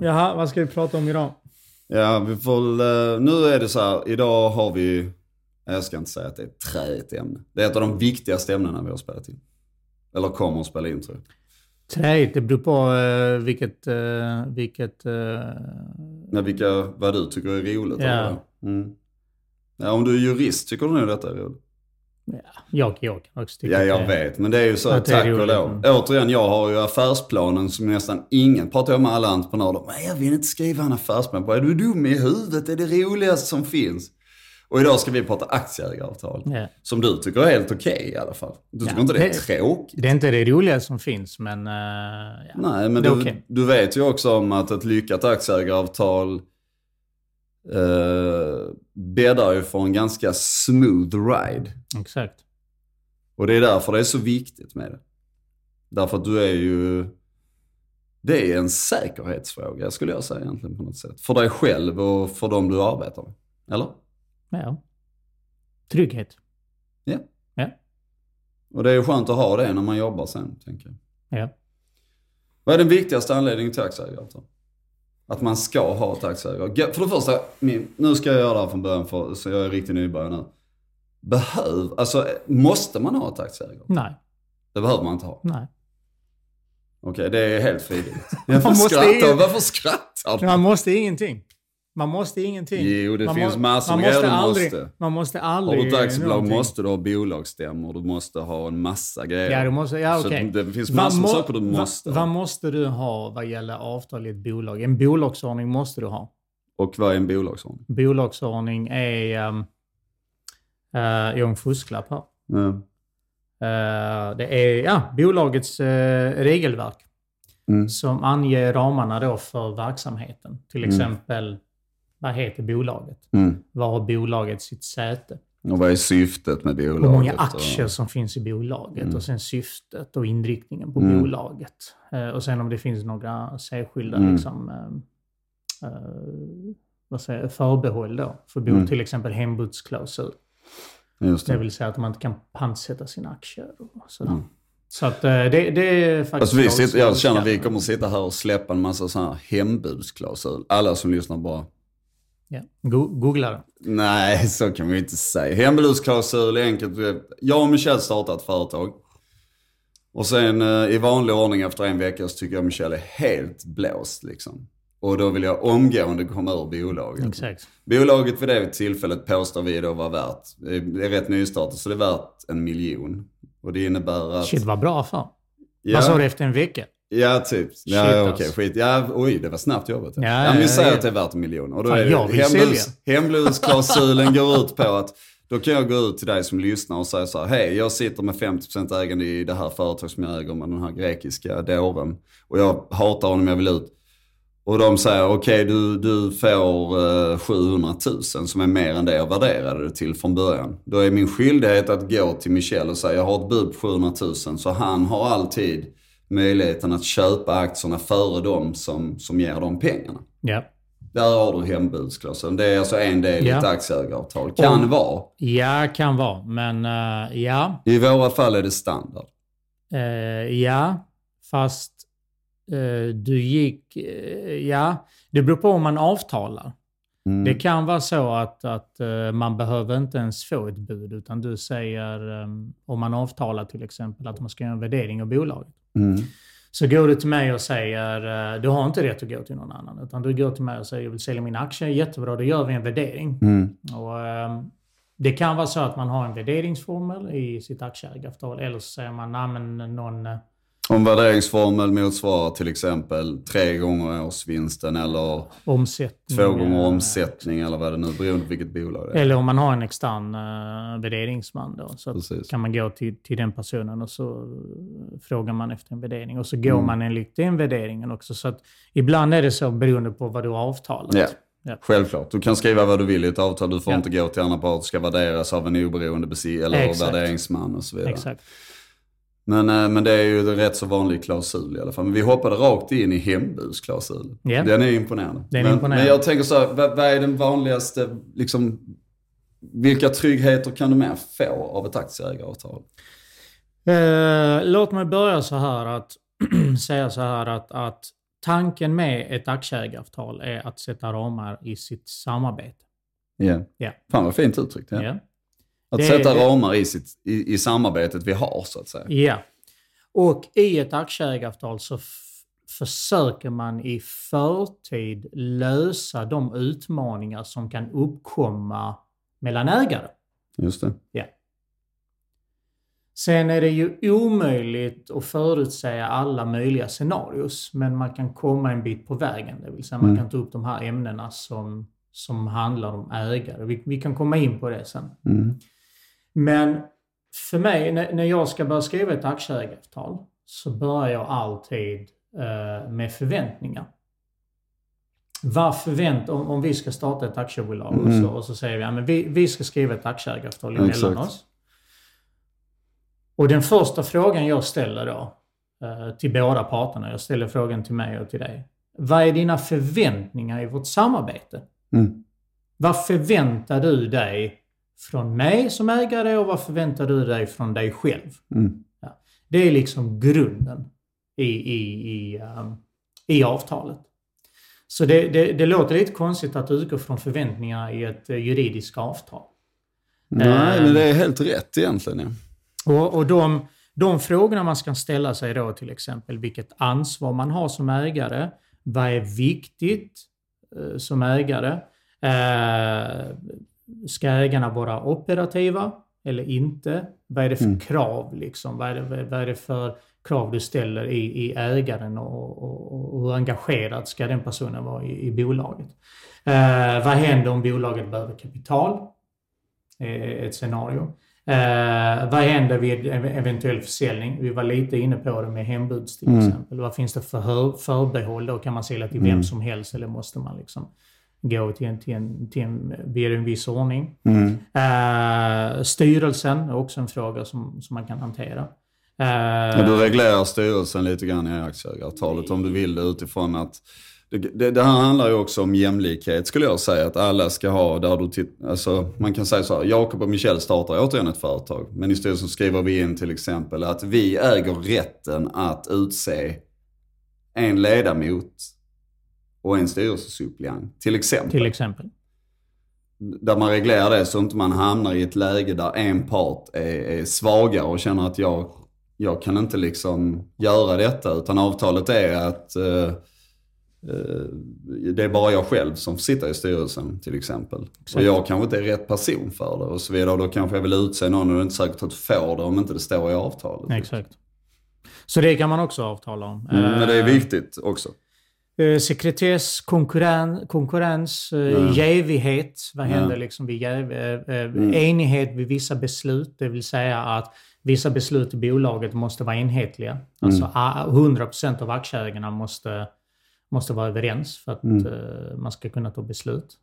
Jaha, vad ska vi prata om idag? Ja, vi får eh, nu är det så här, idag har vi, jag ska inte säga att det är ett träigt ämne. Det är ett av de viktigaste ämnena vi har spelat in. Eller kommer att spela in tror jag. Träigt, det beror på uh, vilket... Uh, vilket uh... Ja, vilka, vad du tycker är roligt. Ja. Mm. Ja, om du är jurist tycker du nog detta är roligt. Ja, jag, jag kan också tycka Ja, jag det- vet. Men det är ju så, att tack och lov. Återigen, jag har ju affärsplanen som nästan ingen, pratar jag med alla entreprenörer, men jag vill inte skriva en affärsplan. Bara, är du dum i huvudet? Det är det roligaste som finns. Och idag ska vi prata aktieägaravtal. Ja. Som du tycker är helt okej i alla fall. Du tycker Ja, inte det är det- tråkigt? Det är inte det roliga som finns, men... Uh, ja. Nej, men du, okej. du vet ju också om att ett lyckat aktieägaravtal eh, bäddar ju för en ganska smooth ride. Exakt. Och det är därför det är så viktigt med det. Därför att du är ju... Det är en säkerhetsfråga skulle jag säga egentligen på något sätt. För dig själv och för dem du arbetar med. Eller? Ja. Trygghet. Ja. Ja. Och det är ju skönt att ha det när man jobbar sen, tänker jag. Ja. Vad är den viktigaste anledningen till aktieägaravtal? Att man ska ha ett aktieägaravtal. För det första, nu ska jag göra det här från början för, så jag är riktigt nybörjare nu. Behöv, alltså måste man ha ett aktieägaravtal? Nej. Det behöver man inte ha. Nej. Okej, det är helt frivilligt. Varför måste skrattar? Varför skrattar du? Man måste ingenting. Man måste ingenting. Jo, det man finns må- massor man måste aldrig, måste. Man måste Har aldrig... du ett aktiebolag någonting. måste du ha bolagsstämmor, du måste ha en massa grejer. Ja, du måste, ja Så okej. det finns massor må- saker du måste vad, ha. vad måste du ha vad gäller avtal i ett bolag? En bolagsordning måste du ha. Och vad är en bolagsordning? Bolagsordning är... Um, uh, jag har en fusklapp här. Eh, det är ja, bolagets eh, regelverk Mm. som anger ramarna då för verksamheten. Till exempel, vad heter bolaget? Mm. Var har bolaget sitt säte? Och vad är syftet med bolaget? Hur många och- aktier som finns i bolaget Mm. och sen syftet och inriktningen på Mm. bolaget. Eh, och sen om det finns några särskilda Mm. liksom, eh, eh, vad säger, förbehåll då. För bo, Mm. till exempel hembudsklausul. Just Det det. vill säga att man inte kan pantsätta sina aktier och sådär. Mm. Så att eh, det, det är faktiskt... Alltså vi sitter, jag känner att vi kommer sitta här och släppa en massa sådana här hembudsklausul. Alla som lyssnar bara, Ja. Go- Googla det. nej så kan vi inte säga. Hembudsklausul är enkelt. Jag och Michel startade ett företag. Och sen eh, i vanlig ordning efter en vecka så tycker jag Michel är helt blåst liksom. Och då vill jag omgående komma ur bolaget. Exakt. Bolaget vid det tillfället påstår vi då var värt, det är rätt nystartat, så det är värt en miljon. Och det innebär att... Shit, vad bra ja, Vad sa du efter en vecka? Ja, typ. Shit, Ja, okej, alltså. skit. Ja, oj, det var snabbt jobbat. Ja, Ja, ja, vi säger ja. att det är värt en miljon. Och då Fan, är hembuds, hembudsklausulen går ut på att då kan jag gå ut till dig som lyssnar och säga så här, hej, jag sitter med 50% ägande i det här företaget som jag äger med den här grekiska dåren. Och jag hatar honom, jag vill ut. Och de säger, okej du, du får eh, 700 000 som är mer än det jag värderade det till från början. Då är min skyldighet att gå till Michel och säga, jag har ett bud på 700 000. Så han har alltid möjligheten att köpa aktierna före dem som, som ger dem pengarna. Ja. Där har du hembudsklausulen. Det är alltså en del i Ja. ett aktieägaravtal. Kan Om- vara. Ja, kan vara. Men eh, ja. I våra fall är det standard. Eh, ja, fast eh, du gick... ja, det beror på om man avtalar. Mm. Det kan vara så att, att man behöver inte ens få ett bud, utan du säger, eh, om man avtalar till exempel, att man ska göra en värdering av bolaget. Mm. Så går du till mig och säger, eh, du har inte rätt att gå till någon annan, utan du går till mig och säger, jag vill sälja mina aktier, jättebra, då gör vi en värdering. Mm. Och, ehm, det kan vara så att man har en värderingsformel i sitt aktieägaravtal, eller så säger man, nej men någon... Om värderingsformel motsvarar till exempel tre gånger årsvinsten eller omsättning. två gånger omsättning eller vad det nu beroende på vilket bolag det är. Eller om man har en extern uh, värderingsman då. Så Precis. kan man gå till, till den personen och så frågar man efter en värdering. Och så går Mm. man enligt den värderingen också. Så att ibland är det så beroende på vad du har avtalat. Ja. Ja. Självklart. Du kan skriva vad du vill i ett avtal. Du får Ja. inte gå till andra part. Det ska värderas av en oberoende besi eller Exakt. värderingsman och så vidare. Exakt. Men, eh, men det är ju en rätt så vanlig klausul i alla fall. Men vi hoppade rakt in i hembudsklausulen. Ja. Den är imponerande. Den är men, imponerande. men jag tänker så här, vad, vad är den vanligaste, liksom, vilka tryggheter kan du mer få av ett aktieägaravtal? Eh, låt mig börja så här att säga så här att, att tanken med ett aktieägaravtal är att sätta ramar i sitt samarbete. Yeah. Ja. Fan vad fint uttryckt. Ja. Ja. Att Det- sätta ramar i, sitt, i, i samarbetet vi har så att säga. Ja. Och i ett aktieägaravtal så försöker man i förtid lösa de utmaningar som kan uppkomma mellan ägare. Just det. Sen är det ju omöjligt att förutsäga alla möjliga scenarios, men man kan komma en bit på vägen. Det vill säga man Mm. kan ta upp de här ämnena som, som handlar om ägare. Vi, vi kan komma in på det sen. Mm. Men för mig, när, jag ska börja skriva ett aktieägaravtal, så börjar jag alltid eh, med förväntningar. Vad förvänt, om, om vi ska starta ett aktiebolag och, Mm. så, och så säger vi att ja, vi, vi ska skriva ett aktieägaravtal emellan Exakt. oss. Och den första frågan jag ställer då eh, till båda parterna, jag ställer frågan till mig och till dig. Vad är dina förväntningar i vårt samarbete? Mm. Vad förväntar du dig från mig som ägare och vad förväntar du dig från dig själv? Mm. Det är liksom grunden i, i, i, um, i avtalet. Så det, det, det låter lite konstigt att utgå från förväntningar i ett eh, juridiskt avtal. Nej, Eh. men det är helt rätt egentligen. Ja. Och, och de, de frågorna man ska ställa sig då till exempel, vilket ansvar man har som ägare, vad är viktigt eh, som ägare? Eh, ska ägarna vara operativa eller inte? Vad är det för Mm. krav liksom? Vad är det, vad är det för krav du ställer i, i ägaren och, och, och hur engagerad ska den personen vara i, i bolaget? Eh, vad händer om bolaget behöver kapital? Eh, ett scenario. Eh, vad händer vid ev- eventuell försäljning? Vi var lite inne på det med hembuds till Mm. exempel. Vad finns det för förbehåll? Då kan man sälja till vem Mm. som helst eller måste man liksom gå till en, till en, till en, via en viss ordning? Mm. Eh, styrelsen är också en fråga som, som man kan hantera. Ja, du reglerar styrelsen lite grann i aktieägaravtalet om du vill det utifrån att det, det, det här handlar ju också om jämlikhet skulle jag säga. Att alla ska ha, där du titt, alltså, man kan säga så här, Jakob och Michelle startar återigen ett företag. Men i styrelsen skriver vi in till exempel att vi äger rätten att utse en ledamot och en styrelsesuppleant. Till exempel. till exempel. Där man reglerar det så inte man hamnar i ett läge där en part är, är svagare och känner att jag, jag kan inte liksom göra detta. Utan avtalet är att eh, eh, det är bara jag själv som sitter i styrelsen till exempel. Exakt. Och jag kanske inte är rätt person för det och så vidare. Då kanske jag vill utse någon och det är inte säkert att du får det om inte det står i avtalet. Exakt. Så det kan man också avtala om. Mm, men det är Eh, viktigt också. Eh, sekretess, konkurren, konkurrens, eh, Ja. jävighet. Vad händer liksom vid jäv, eh, eh, Mm. Enighet vid vissa beslut, det vill säga att vissa beslut i bolaget måste vara enhetliga. Alltså Mm. a- 100% av aktieägarna måste, måste vara överens för att Mm. eh, man ska kunna ta beslut.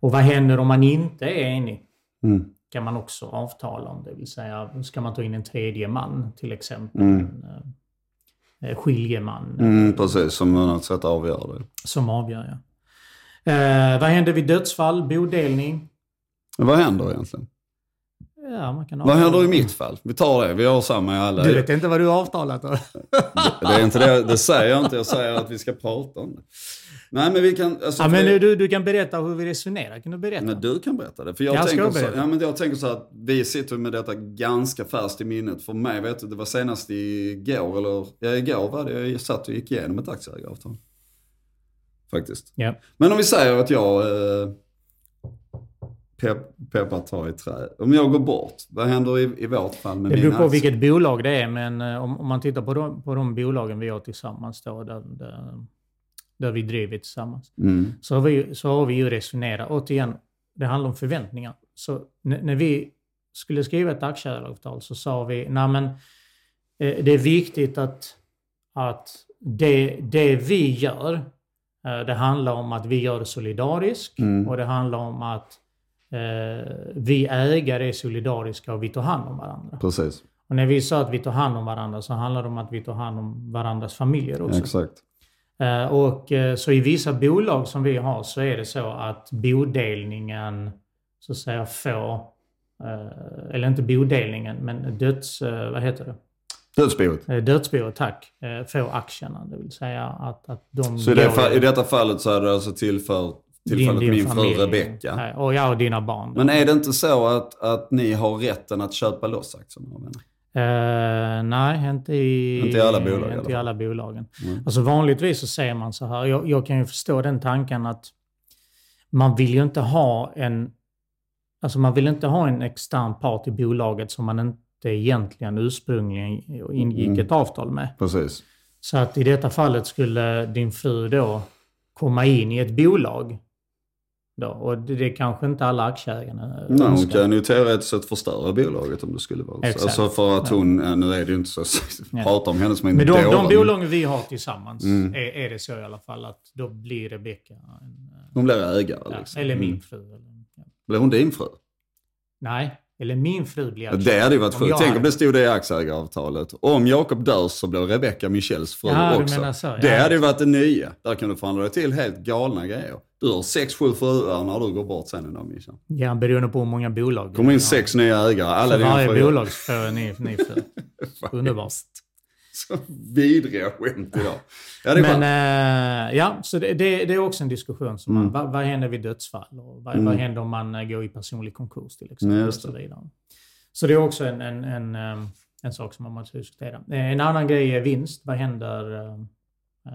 Och vad händer om man inte är enig? Mm. kan man också avtala om. Det vill säga, ska man ta in en tredje man till exempel? Mm. Eh, skiljeman. Mm, precis, som på något sätt avgör det. Som avgör, ja. Eh, vad händer vid dödsfall, bodelning? Vad händer egentligen? Ja, man kan Vad händer i mitt fall? Vi tar det, vi har samma i alla. Du vet inte vad du har avtalat då? Det är inte det, det säger jag inte, jag säger att vi ska prata om det. Nej men vi kan... Alltså, ja, men för- du, du kan berätta hur vi resonerar. Kan du berätta? Men du kan berätta det. För jag, Jag tänker så, ja, men jag tänker så att vi sitter med detta ganska färskt i minnet. För mig, vet du, det var senast igår, eller ja, igår var det jag satt och gick igenom ett aktieägaravtal. Faktiskt. Ja. Men om vi säger att jag eh, pep, peppar tar i trä. Om jag går bort, vad händer i, i vårt fall med Det mina beror på vilket bolag det är, men eh, om, om man tittar på de, på de bolagen vi har tillsammans då, där, där, där vi driver tillsammans. Mm. så har vi, så har vi ju resonerat. Återigen, det handlar om förväntningar. Så när vi skulle skriva ett aktieägaravtal så sa vi, nej men eh, det är viktigt att, att det, det vi gör, eh, det handlar om att vi gör det solidariskt Mm. och det handlar om att eh, vi ägare är solidariska och vi tar hand om varandra. Precis, Och när vi sa att vi tar hand om varandra så handlar det om att vi tar hand om varandras familjer också. exakt. Eh, Och eh, så i vissa bolag som vi har så är det så att bodelningen så att säga få, eh, eller inte bodelningen, men döds... Vad heter det? Dödsboet. Dödsboet, tack. Eh, Få aktierna. Det vill säga att, att de Så i, det i detta fallet så hade det alltså tillför, tillfallet min familj. fru Rebecka. Nej, Och jag och dina barn. Men är det inte så att, att ni har rätten att köpa loss aktierna? av henne? Eh, nej, inte i, Inte i alla bolag i alla Inte i alla bolagen. Mm. Alltså vanligtvis så säger man så här, jag, jag kan ju förstå den tanken att man vill ju inte ha en Alltså man vill inte ha en extern part i bolaget som man inte egentligen ursprungligen ingick Mm. ett avtal med. Precis. Så att i detta fallet skulle din fru då komma in i ett bolag. Då, och det, det är kanske inte alla aktieägarna Nej, hon kan ju teoretiskt sett förstöra bolaget om det skulle vara så. Exakt. Alltså för att hon, ja, nu är det ju inte så, Ja. prata om henne som en Men de, de bolagen vi har tillsammans Mm. är, är det så i alla fall att då blir Rebecka en, eh, Hon blir ägare ja, liksom. Eller min Mm. fru. Eller, ja. Blir hon din fru? Nej, eller min fru blir Ja, det hade ju varit sjukt. Tänk om det stod det i aktieägaravtalet. Om Jakob dör så blir Rebecca Michels fru Ja, du också. menar så, det ja. hade ju varit det nya. Där kan du förhandla dig till helt galna grejer. Du har sex, sju fruar när du går bort sen en dag Michel. Ja, beroende på hur många bolag. kommer in sex nya ägare. Alla dina varje bolag så får ni, ni fru. Underbart. Så vidriga skämt idag. Ja, det Men eh, ja, så det, det, det är också en diskussion. Som Mm. man, vad, vad händer vid dödsfall? Och vad, Mm. vad händer om man eh, går i personlig konkurs till exempel? Ja, och så, det. vidare. så det är också en, en, en, eh, en sak som man måste diskutera. Eh, En annan grej är vinst. Vad händer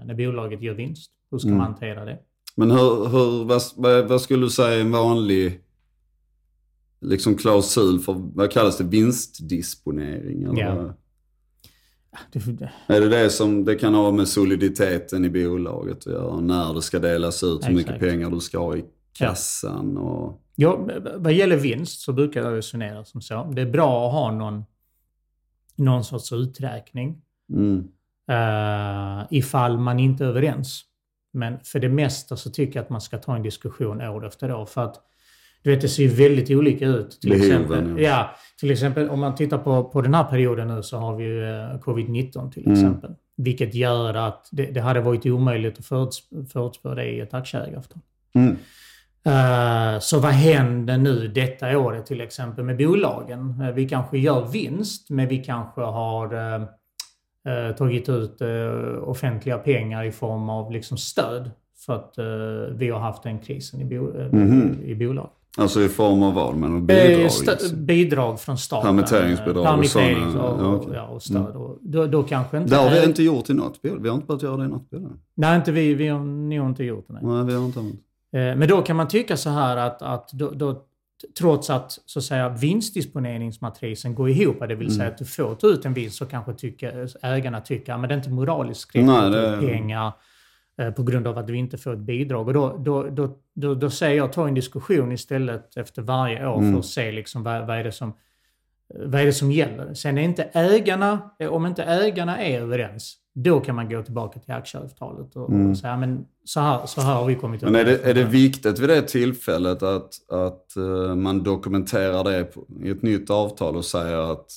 när bolaget gör vinst? Hur ska Mm. man hantera det? men hur, hur, vad, vad, vad skulle du säga är en vanlig liksom klausul för, vad kallas det, vinstdisponering? Eller Ja. Är det det som det kan ha med soliditeten i bolaget att göra? När det ska delas ut, hur mycket pengar du ska ha i kassan och... ja, vad gäller vinst så brukar jag resonera som så. Det är bra att ha någon, någon sorts uträkning. Mm. Uh, ifall man inte är överens. Men för det mesta så tycker jag att man ska ta en diskussion år efter år. För att du vet, det ser ju väldigt olika ut. Till Behoven, exempel, ja. ja, till exempel om man tittar på, på den här perioden nu så har vi ju eh, covid-19 till Mm. exempel. Vilket gör att det, det hade varit omöjligt att föruts- förutspå det i ett aktieägaravtal. Mm. Eh, Så vad händer nu detta året till exempel med bolagen? Eh, Vi kanske gör vinst, men vi kanske har eh, tagit ut offentliga pengar i form av liksom stöd för att vi har haft den krisen i, bo, eh, Mhm. i bolag. Alltså i form av vad? Men Eh, bidrag? liksom. bidrag från staten. Permitteringsbidrag eh, och sådana, och, ja, okej. ja, och stöd. Och då, då kanske inte... Det har vi inte gjort i något bolag. Vi har inte börjat göra det i något bolag. Nej, inte vi. Vi har nog inte gjort det. Nej. Nej, vi har inte använt. Eh, Men då kan man tycka så här att, att då, då, trots att så att säga, vinstdisponeringsmatrisen går ihop, det vill säga Mm. att du får ta ut en vinst, så kanske tycker, ägarna tycker att det är inte moraliskt rätt Nej, att pengar på grund av att du inte får ett bidrag. Och då, då, då, då, då säger jag, ta en diskussion istället efter varje år Mm. för att se liksom vad, vad, är det som, vad är det som gäller. Sen är inte ägarna, eh, om inte ägarna är överens, då kan man gå tillbaka till aktieavtalet och, Mm. och säga men så här, så här har vi kommit Men är det, är det överens. viktigt vid det tillfället att, att eh, man dokumenterar det i ett nytt avtal och säger att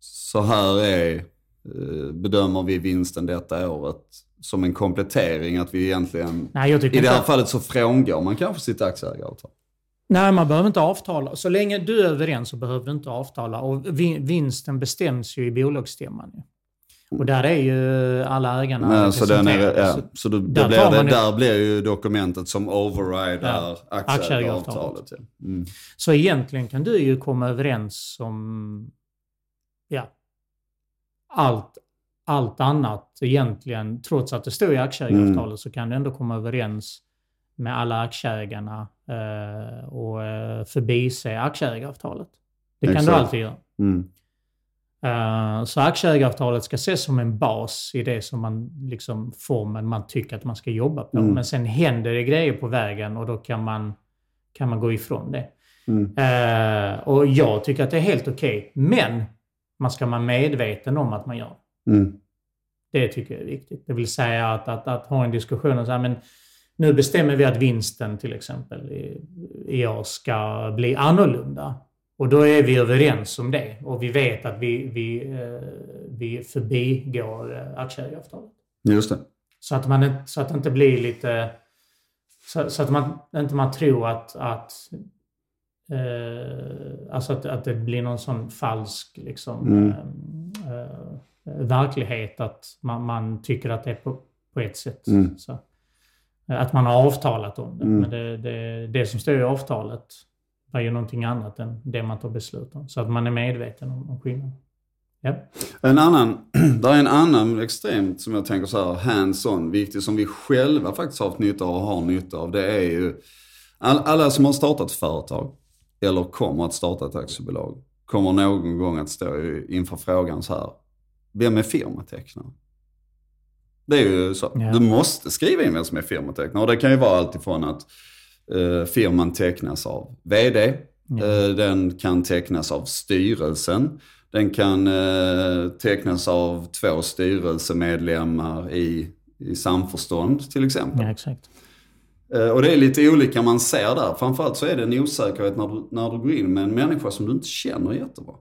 så här är, eh, bedömer vi vinsten detta året som en komplettering att vi egentligen, Nej, jag tycker i det inte här fallet så frångår man kanske sitt aktieägaravtal. Nej, man behöver inte avtala. Så länge du är överens så behöver du inte avtala. Och vin- vinsten bestäms ju i bolagsstämman. Och där är ju alla ägarna Nej, så den är, ja, Så då, där blir det, man ju- där blir ju dokumentet som overrider Ja, aktieägaravtalet. ja. Mm. Så egentligen kan du ju komma överens om ja, allt, allt annat egentligen. Trots att det står i aktieägaravtalet Mm. så kan du ändå komma överens med alla aktieägarna eh, och eh, förbise aktieägaravtalet. Det kan du Exakt. alltid göra. Mm. Eh, Så aktieägaravtalet ska ses som en bas i det som man, liksom, formen man tycker att man ska jobba på. Mm. Men sen händer det grejer på vägen och då kan man, kan man gå ifrån det. Mm. Eh, och jag tycker att det är helt okej. Men man ska vara medveten om att man gör. Mm. Det tycker jag är viktigt. Det vill säga att, att, att ha en diskussion och säga men nu bestämmer vi att vinsten till exempel i, i år ska bli annorlunda. Och då är vi överens om det. Och vi vet att vi, vi, eh, vi förbigår eh, aktieägaravtalet. Just det. Så att, man, så att det inte blir lite... Så, så att man inte man tror att, att eh, alltså att, att det blir någon sån falsk liksom, Mm. eh, eh, verklighet att man, man tycker att det är på, på ett sätt. Mm. Så. Eh, Att man har avtalat om det. Mm. Men det, det, det som står i avtalet är ju någonting annat än det man tar beslut om. Så att man är medveten om, om skillnaden. Ja. En annan, där är en annan extremt som jag tänker så här hands-on, viktig som vi själva faktiskt har haft nytta av och har nytta av. Det är ju all, alla som har startat företag eller kommer att starta ett aktiebolag kommer någon gång att stå inför frågan så här. Vem är firmatecknare? Det är ju så. Ja. Du måste skriva in vem som är firmatecknare. Och det kan ju vara alltifrån att eh, firman tecknas av VD, Ja. Eh, Den kan tecknas av styrelsen. Den kan eh, tecknas av två styrelsemedlemmar i, i samförstånd till exempel. ja, exakt. Eh, och det är lite olika man ser där. Framförallt så är det en osäkerhet när du, när du går in med en människa som du inte känner jättebra.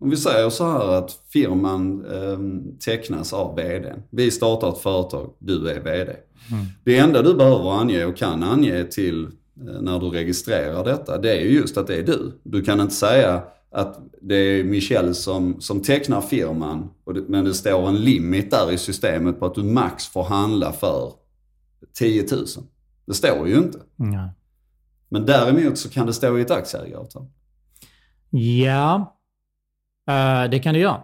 Om vi säger så här att firman eh, tecknas av vd. Vi startar ett företag, du är vd. Mm. Det enda du behöver ange och kan ange till eh, när du registrerar detta, det är ju just att det är du. Du kan inte säga att det är Michel som, som tecknar firman, det, men det står en limit där i systemet på att du max får handla för 10 000. Det står ju inte. Ja. Men däremot så kan det stå i ett aktieägaravtal. Ja, eh, det kan det göra.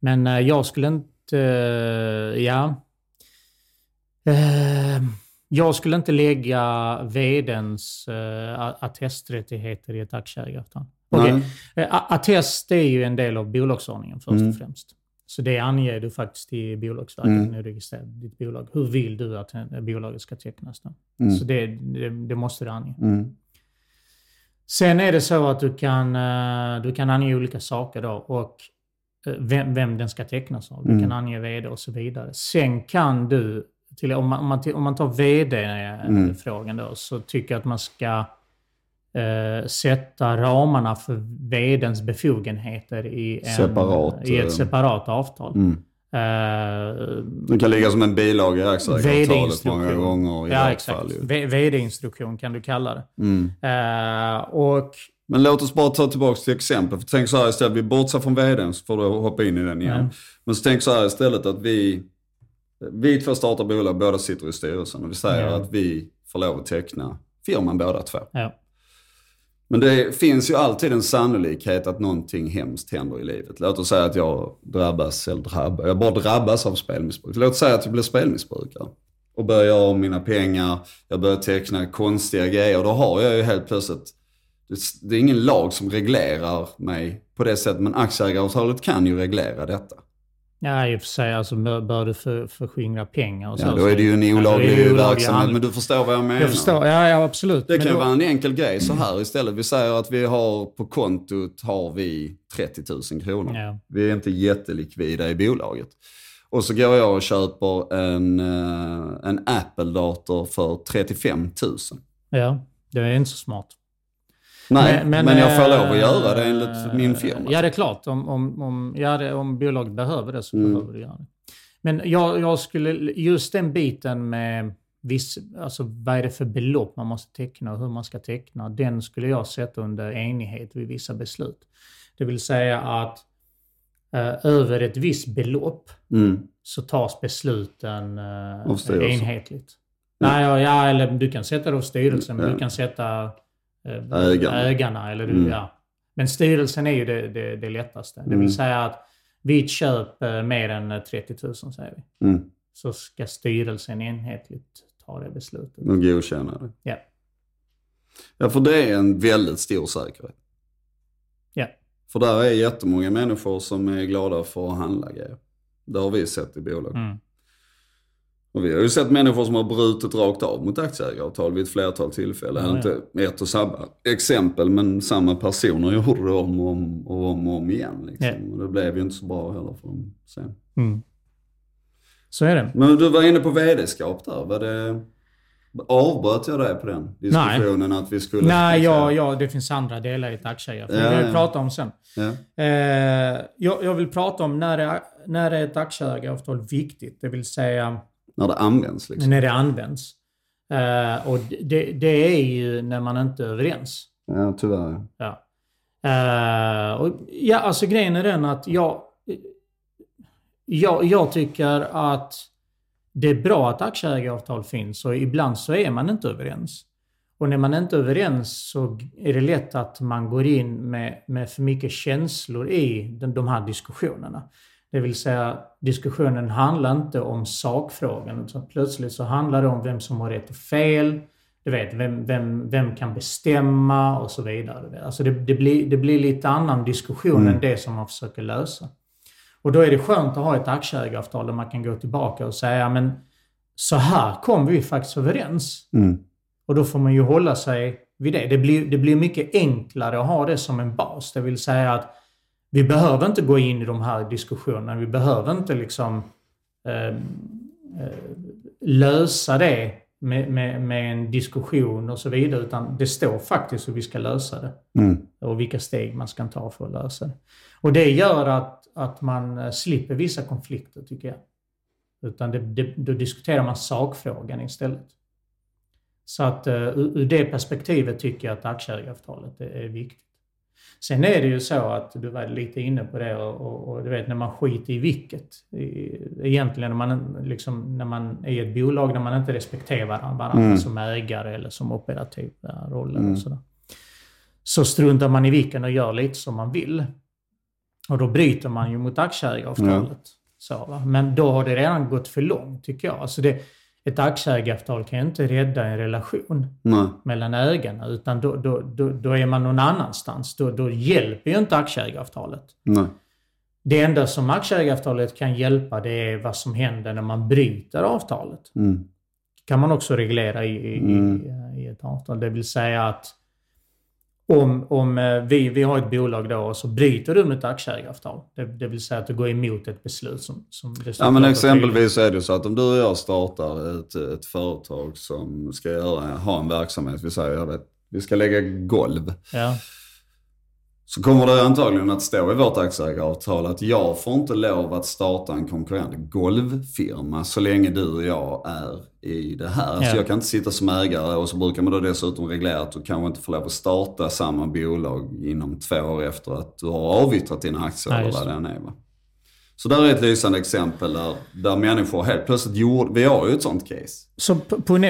Men eh, jag skulle inte... eh, ja. Jag skulle inte lägga vdns uh, attesträttigheter i ett aktieägaravtal. A- attest är ju en del av bolagsordningen först Mm. och främst. Så det anger du faktiskt i Bolagsverket Mm. när du registrerar ditt bolag. Hur vill du att bolaget ska tecknas då? Mm. Så det, det, det måste du ange. Mm. Sen är det så att du kan, eh, du kan ange olika saker då och eh, vem, vem den ska tecknas av. Du Mm. kan ange vd och så vidare. Sen kan du, till, om, man, om, man, om man tar Mm. vd-frågan då, så tycker jag att man ska eh, sätta ramarna för vdns befogenheter i, en, Separat, i eh, ett separat avtal. Mm. Eh, Det kan ligga som en bilaga i aktieägaravtalet många gånger i ja, exakt. fall. VD-instruktion kan du kalla det. Mm. Eh, och Men låt oss bara ta tillbaka till exempel. För tänk så här istället, vi bortser från vdn så får du hoppa in i den igen. Mm. Men så tänk så här istället att vi, vi två startar bolag, båda sitter i styrelsen och vi säger Ja. att vi får lov att teckna firman båda två. ja, men det finns ju alltid en sannolikhet att någonting hemskt händer i livet. Låt oss säga att jag drabbas, eller drabbas, jag bara drabbas av spelmissbruk. Låt oss säga att jag blir spelmissbrukare och börjar göra av mina pengar, jag börjar teckna konstiga grejer. Då har jag ju helt plötsligt, det är ingen lag som reglerar mig på det sättet, men aktieägaravtalet kan ju reglera detta. Ja, i och för sig. Alltså, bör, du för, förskingra pengar och så. Ja, då är det ju en är olaglig det olaglig verksamhet, handling. men du förstår vad jag menar. Jag förstår. Ja, ja absolut. Det Men kan ju då- vara en enkel grej så här istället. Vi säger att vi har på kontot har vi 30 000 kronor. Ja. Vi är inte jättelikvida i bolaget. Och så går jag och köper en, eh, en Apple-dator för 35 000. ja, det är inte så smart. Nej, men, jag får lov att eh, göra det enligt min firma. Ja, det är klart. Om, om, om, ja, det, om bolaget behöver det så Mm. behöver det göra det. Men jag, jag skulle, just den biten med viss, alltså vad är det för belopp man måste teckna och hur man ska teckna, den skulle jag sätta under enighet vid vissa beslut. Det vill säga att eh, över ett visst belopp Mm. så tas besluten eh, enhetligt. Nej, ja, ja, eller du kan sätta det av styrelsen, men Ja. du kan sätta Ägarna. ägarna. Eller du, Mm. ja. Men styrelsen är ju det, det, det lättaste. Det Mm. vill säga att vid ett köp eh, mer än eh, 30 000 säger vi, Mm. så ska styrelsen enhetligt ta det beslutet. Och godkänna det. Ja. Ja, för det är en väldigt stor säkerhet. Ja. För där är jättemånga människor som är glada för att handla grejer. Det har vi sett i bolag. Mm. Och vi har ju sett människor som har brutit rakt av mot aktieägaravtal vid ett flertal tillfällen. Ja, ja. Inte ett och samma exempel, men samma personer gjorde det om och om och om, och om igen. Liksom. Ja. Och det blev ju inte så bra heller för dem sen. Mm. Så är det. Men du var inne på vd-skap där. Var det... Avbröt jag dig på den diskussionen att vi skulle... Nej, ja, ja, det finns andra delar i ett aktieägare. Ja, Det kan vi ja. prata om sen. Ja. Eh, jag, jag vill prata om när är, när är ett aktieägaravtal viktigt? Det vill säga När det används liksom. när det används. Eh, och det, det är ju när man inte är överens. Ja, tyvärr. Ja. Uh, och, ja, alltså grejen är den att jag, jag, jag tycker att det är bra att aktieägaravtal finns och ibland så är man inte överens. Och när man inte är överens så är det lätt att man går in med, med för mycket känslor i de, de här diskussionerna. Det vill säga, diskussionen handlar inte om sakfrågan, utan plötsligt så handlar det om vem som har rätt och fel. Du vet, vem, vem, vem kan bestämma och så vidare. Alltså det, det, blir, det blir lite annan diskussion mm. än det som man försöker lösa. Och då är det skönt att ha ett aktieägaravtal där man kan gå tillbaka och säga, men så här kom vi faktiskt överens. Mm. Och då får man ju hålla sig vid det. Det blir, det blir mycket enklare att ha det som en bas. Det vill säga att vi behöver inte gå in i de här diskussionerna. Vi behöver inte liksom eh, eh, lösa det med, med, med, en diskussion och så vidare. Utan det står faktiskt hur vi ska lösa det. Mm. Och vilka steg man ska ta för att lösa det. Och det gör att, att man slipper vissa konflikter tycker jag. Utan det, det, då diskuterar man sakfrågan istället. Så att uh, ur det perspektivet tycker jag att aktieägaravtalet är viktigt. Sen är det ju så att, du var lite inne på det, och, och, och du vet när man skiter i vilket. Egentligen när man, liksom, när man är i ett bolag där man inte respekterar varandra mm. som ägare eller som operativa roller mm. och sådär. Så struntar man i vilken och gör lite som man vill. Och då bryter man ju mot aktieägaravtalet. Ja. Så, Men då har det redan gått för långt tycker jag. Alltså det, ett aktieägaravtal kan ju inte rädda en relation Nej. mellan ägarna. Utan då, då, då, då, är man någon annanstans. Då, då hjälper ju inte aktieägaravtalet. Nej. Det enda som aktieägaravtalet kan hjälpa det är vad som händer när man bryter avtalet. Mm. kan man också reglera i, i, mm. i, i ett avtal. Det vill säga att om, om eh, vi, vi har ett bolag då och så bryter du ett aktieägaravtal. Det, det vill säga att du går emot ett beslut som, som Ja men exempelvis är det så att om du och jag startar ett, ett företag som ska göra, ha en verksamhet, vi säger jag vet, vi ska lägga golv. Ja så kommer det antagligen att stå i vårt aktieägaravtal att jag får inte lov att starta en konkurrerande golvfirma så länge du och jag är i det här. Ja. Så jag kan inte sitta som ägare och så brukar man då dessutom reglera att du kanske inte får lov att starta samma bolag inom två år efter att du har avyttrat dina aktier ja, eller vad det än är. Va? Så där är ett lysande exempel där, där människor helt plötsligt gjorde, vi har ju ett sånt case. Så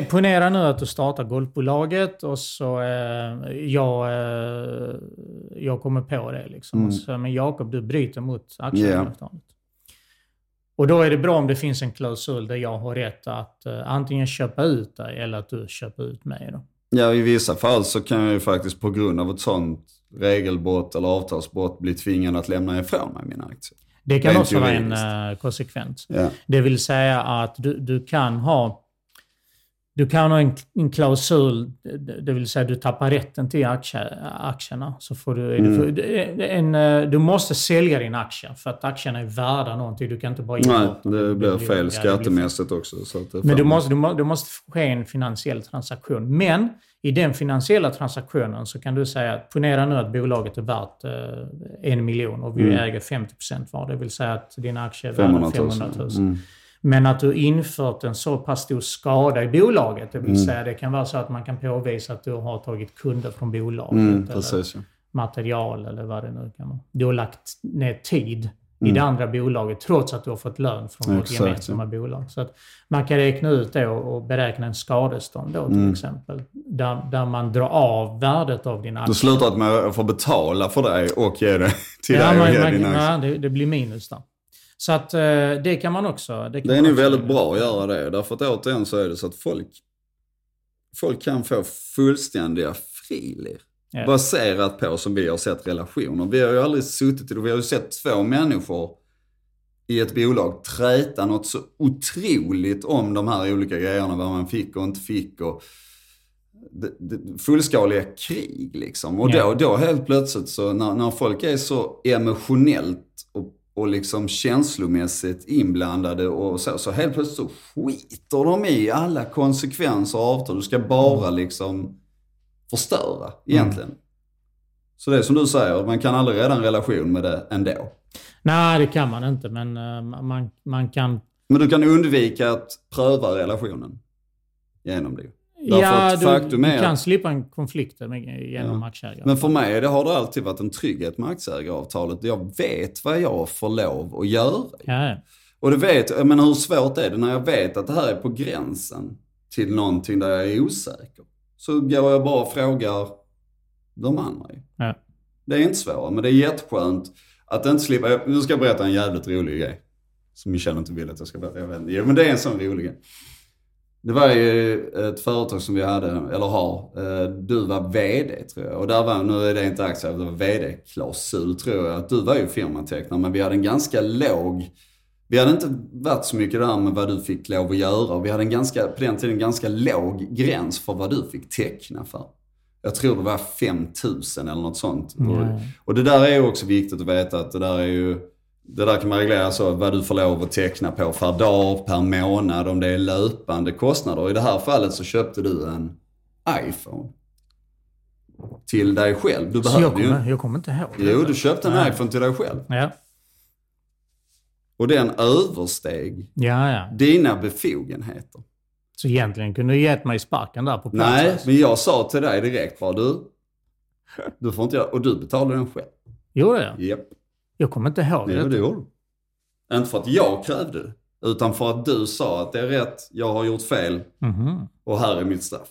ponera nu att du startar golfbolaget och så eh, jag, eh, jag kommer på det liksom. Mm. Så, men Jakob, du bryter mot aktieavtalet. Yeah. Och då är det bra om det finns en klausul där jag har rätt att eh, antingen köpa ut dig eller att du köper ut mig. Då. Ja, i vissa fall så kan jag ju faktiskt på grund av ett sånt regelbrott eller avtalsbrott bli tvingad att lämna ifrån mig mina aktier. Det kan också vara en uh, konsekvens. Ja. Det vill säga att du, du kan ha du kan ha en, en klausul, det vill säga du tappar rätten till aktie, aktierna. Så får du, mm. du, en, eh, du måste sälja din aktie för att aktierna är värda någonting. Du kan inte bara Nej, det blir fel skattemässigt också. Men du måste, du, må, du måste ske en finansiell transaktion. Men i den finansiella transaktionen så kan du säga att ponera nu att bolaget är värt eh, en miljon och vi mm. äger 50 var. Det vill säga att dina aktier är värda 500 000. Mm. Men att du infört en så pass stor skada i bolaget, det vill mm. säga det kan vara så att man kan påvisa att du har tagit kunder från bolaget. Mm, precis, eller material eller vad det nu kan vara. Du har lagt ner tid i det mm. andra bolaget trots att du har fått lön från vårt gemensamma bolag. Så att man kan räkna ut det och beräkna en skadestånd då till mm. exempel. Där, där man drar av värdet av din aktie. Du slutar att få betala för dig och ge det till ja, dig och ge man, din aktie. Ja, det, det blir minus där. Så att eh, det kan man också... Det, kan det är nog väldigt bra att göra det. Därför att återigen så är det så att folk, folk kan få fullständiga frilir. Yeah. Baserat på, som vi har sett, relationer. Vi har ju aldrig suttit och vi har ju sett två människor i ett bolag träta något så otroligt om de här olika grejerna, vad man fick och inte fick. Och det, det, fullskaliga krig liksom. Och yeah. då, då helt plötsligt så när, när folk är så emotionellt och och liksom känslomässigt inblandade och så, så helt plötsligt så skiter de i alla konsekvenser av avtal. Du ska bara mm. liksom förstöra egentligen. Mm. Så det är som du säger, man kan aldrig rädda en relation med det ändå. Nej, det kan man inte, men uh, man, man kan... Men du kan undvika att pröva relationen genom det. Därför ja, du, faktum du kan slippa en konflikt genom Ja. aktieägare. Men för mig det har det alltid varit en trygghet med aktieägaravtalet. Jag vet vad jag får lov att göra. Ja, ja. Och det vet jag, men hur svårt är det när jag vet att det här är på gränsen till någonting där jag är osäker? Så går jag bara och frågar de andra. Ja. Det är inte svårare, men det är jätteskönt att inte slippa. jag- Nu ska jag berätta en jävligt rolig grej. Som Michelle inte vill att jag ska berätta. Jag vet inte. Jo, men det är en sån rolig grej. Det var ju ett företag som vi hade, eller har. eh, Du var VD tror jag. Och där var, nu är det inte aktier, det var VD-klausul tror jag. Att du var ju firmatecknare, men vi hade en ganska låg vi hade inte varit så mycket där med vad du fick lov att göra. Vi hade en ganska, på den tiden ganska låg gräns för vad du fick teckna för. Jag tror det var 5000 eller något sånt. Ja. Och, och det där är ju också viktigt att veta att det där är ju, det där kan man reglera så vad du får lov att teckna på per dag, per månad, om det är löpande kostnader. I det här fallet så köpte du en iPhone. Till dig själv. Du Så jag behövde ju... kommer, jag kommer inte ihåg. Jo, du köpte en Nej. iPhone till dig själv. Ja, Och den översteg ja, ja. dina befogenheter. Så egentligen kunde du gett mig sparken där på plats. Nej, men jag sa till dig direkt bara du, du får inte göra, och du betalade den själv. Gjorde jag? Japp, Jag kommer inte ihåg jo det. det gjorde du. Inte för att jag krävde det, utan för att du sa att det är rätt, jag har gjort fel Mhm. och här är mitt straff.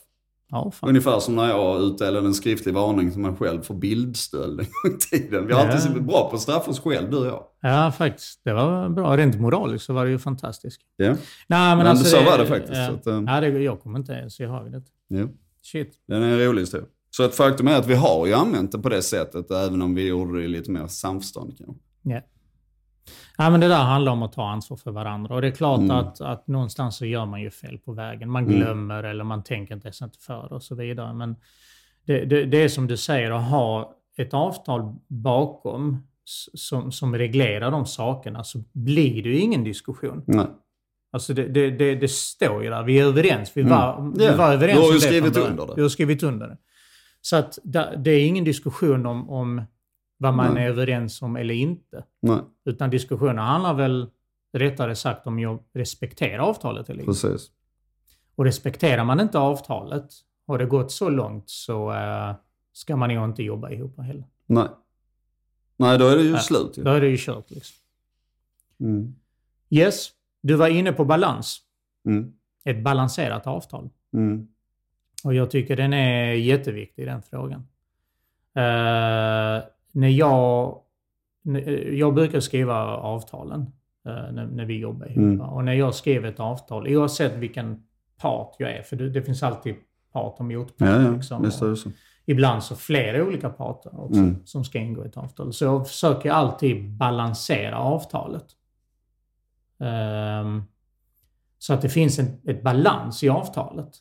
Ja. Ungefär som när jag utdelade en skriftlig varning till mig själv för bildstöld en gång i tiden. Vi har Ja. alltid varit bra på att straffa oss själv, du och jag. Ja, faktiskt. Det var bra. Rent moraliskt så var det ju fantastiskt. Ja, Nej, men, Men alltså så var det faktiskt, Ja, att, eh, ja det, jag kommer inte ens ihåg det. jo. Shit. Den är en rolig historia. Så ett faktum är att vi har ju använt det på det sättet, även om vi gjorde det i lite mer samförstånd kanske. Ja. Ja, men det där handlar om att ta ansvar för varandra. Och det är klart Mm. att, att någonstans så gör man ju fel på vägen. Man Mm. glömmer eller man tänker inte ens inte för och så vidare. Men det, det, det är som du säger, att ha ett avtal bakom som, som reglerar de sakerna så blir det ju ingen diskussion. Nej. Alltså det, det, det, det står ju där, vi är överens. Vi var, Mm. vi Ja, var överens du har ju det skrivit under det. Du har skrivit under det. Så att det är ingen diskussion om, om vad man Nej. är överens om eller inte. Nej, Utan diskussionen handlar väl rättare sagt om jag respekterar avtalet eller inte. precis. Och respekterar man inte avtalet, har det gått så långt så eh, ska man nog inte jobba ihop heller. Nej. Nej, då är det ju Nej. slut ju. Då är det ju kört liksom. Mm. Yes, du var inne på balans. Mm. Ett balanserat avtal. Mm. Och jag tycker den är jätteviktig, den frågan. Eh, när jag, när- jag brukar skriva avtalen eh, när, när vi jobbar ihop. Mm. Och när jag skriver ett avtal, oavsett vilken part jag är, för det, det finns alltid part och motpart. Ja, ja, liksom, visst och så. ibland så flera olika parter också Mm. som ska ingå i ett avtal. Så jag försöker alltid balansera avtalet. Ehm, så att det finns en, ett balans i avtalet.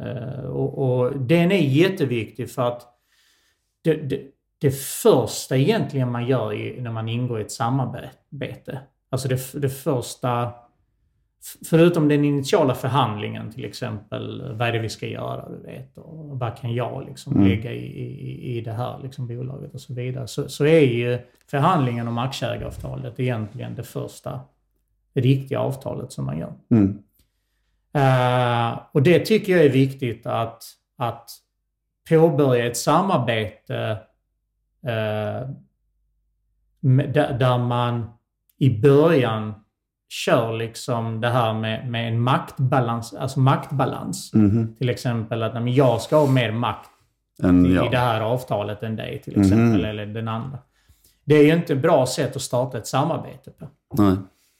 Eh, och, och den är jätteviktig för att det, det, det första egentligen man gör i, när man ingår i ett samarbete, alltså det, det första, förutom den initiala förhandlingen till exempel, vad är det vi ska göra, du vet, och vad kan jag liksom Mm. lägga i, i, i det här liksom bolaget och så vidare, så, så är ju förhandlingen om aktieägaravtalet egentligen det första riktiga avtalet som man gör. Mm. Eh, och det tycker jag är viktigt att, att påbörja ett samarbete där, där man i början kör liksom det här med, med en maktbalans, alltså maktbalans. Mhm. Till exempel att men jag ska ha mer makt En, i, i det ja. här avtalet än dig till Mhm. exempel, eller den andra. Det är ju inte ett bra sätt att starta ett samarbete på. Nej.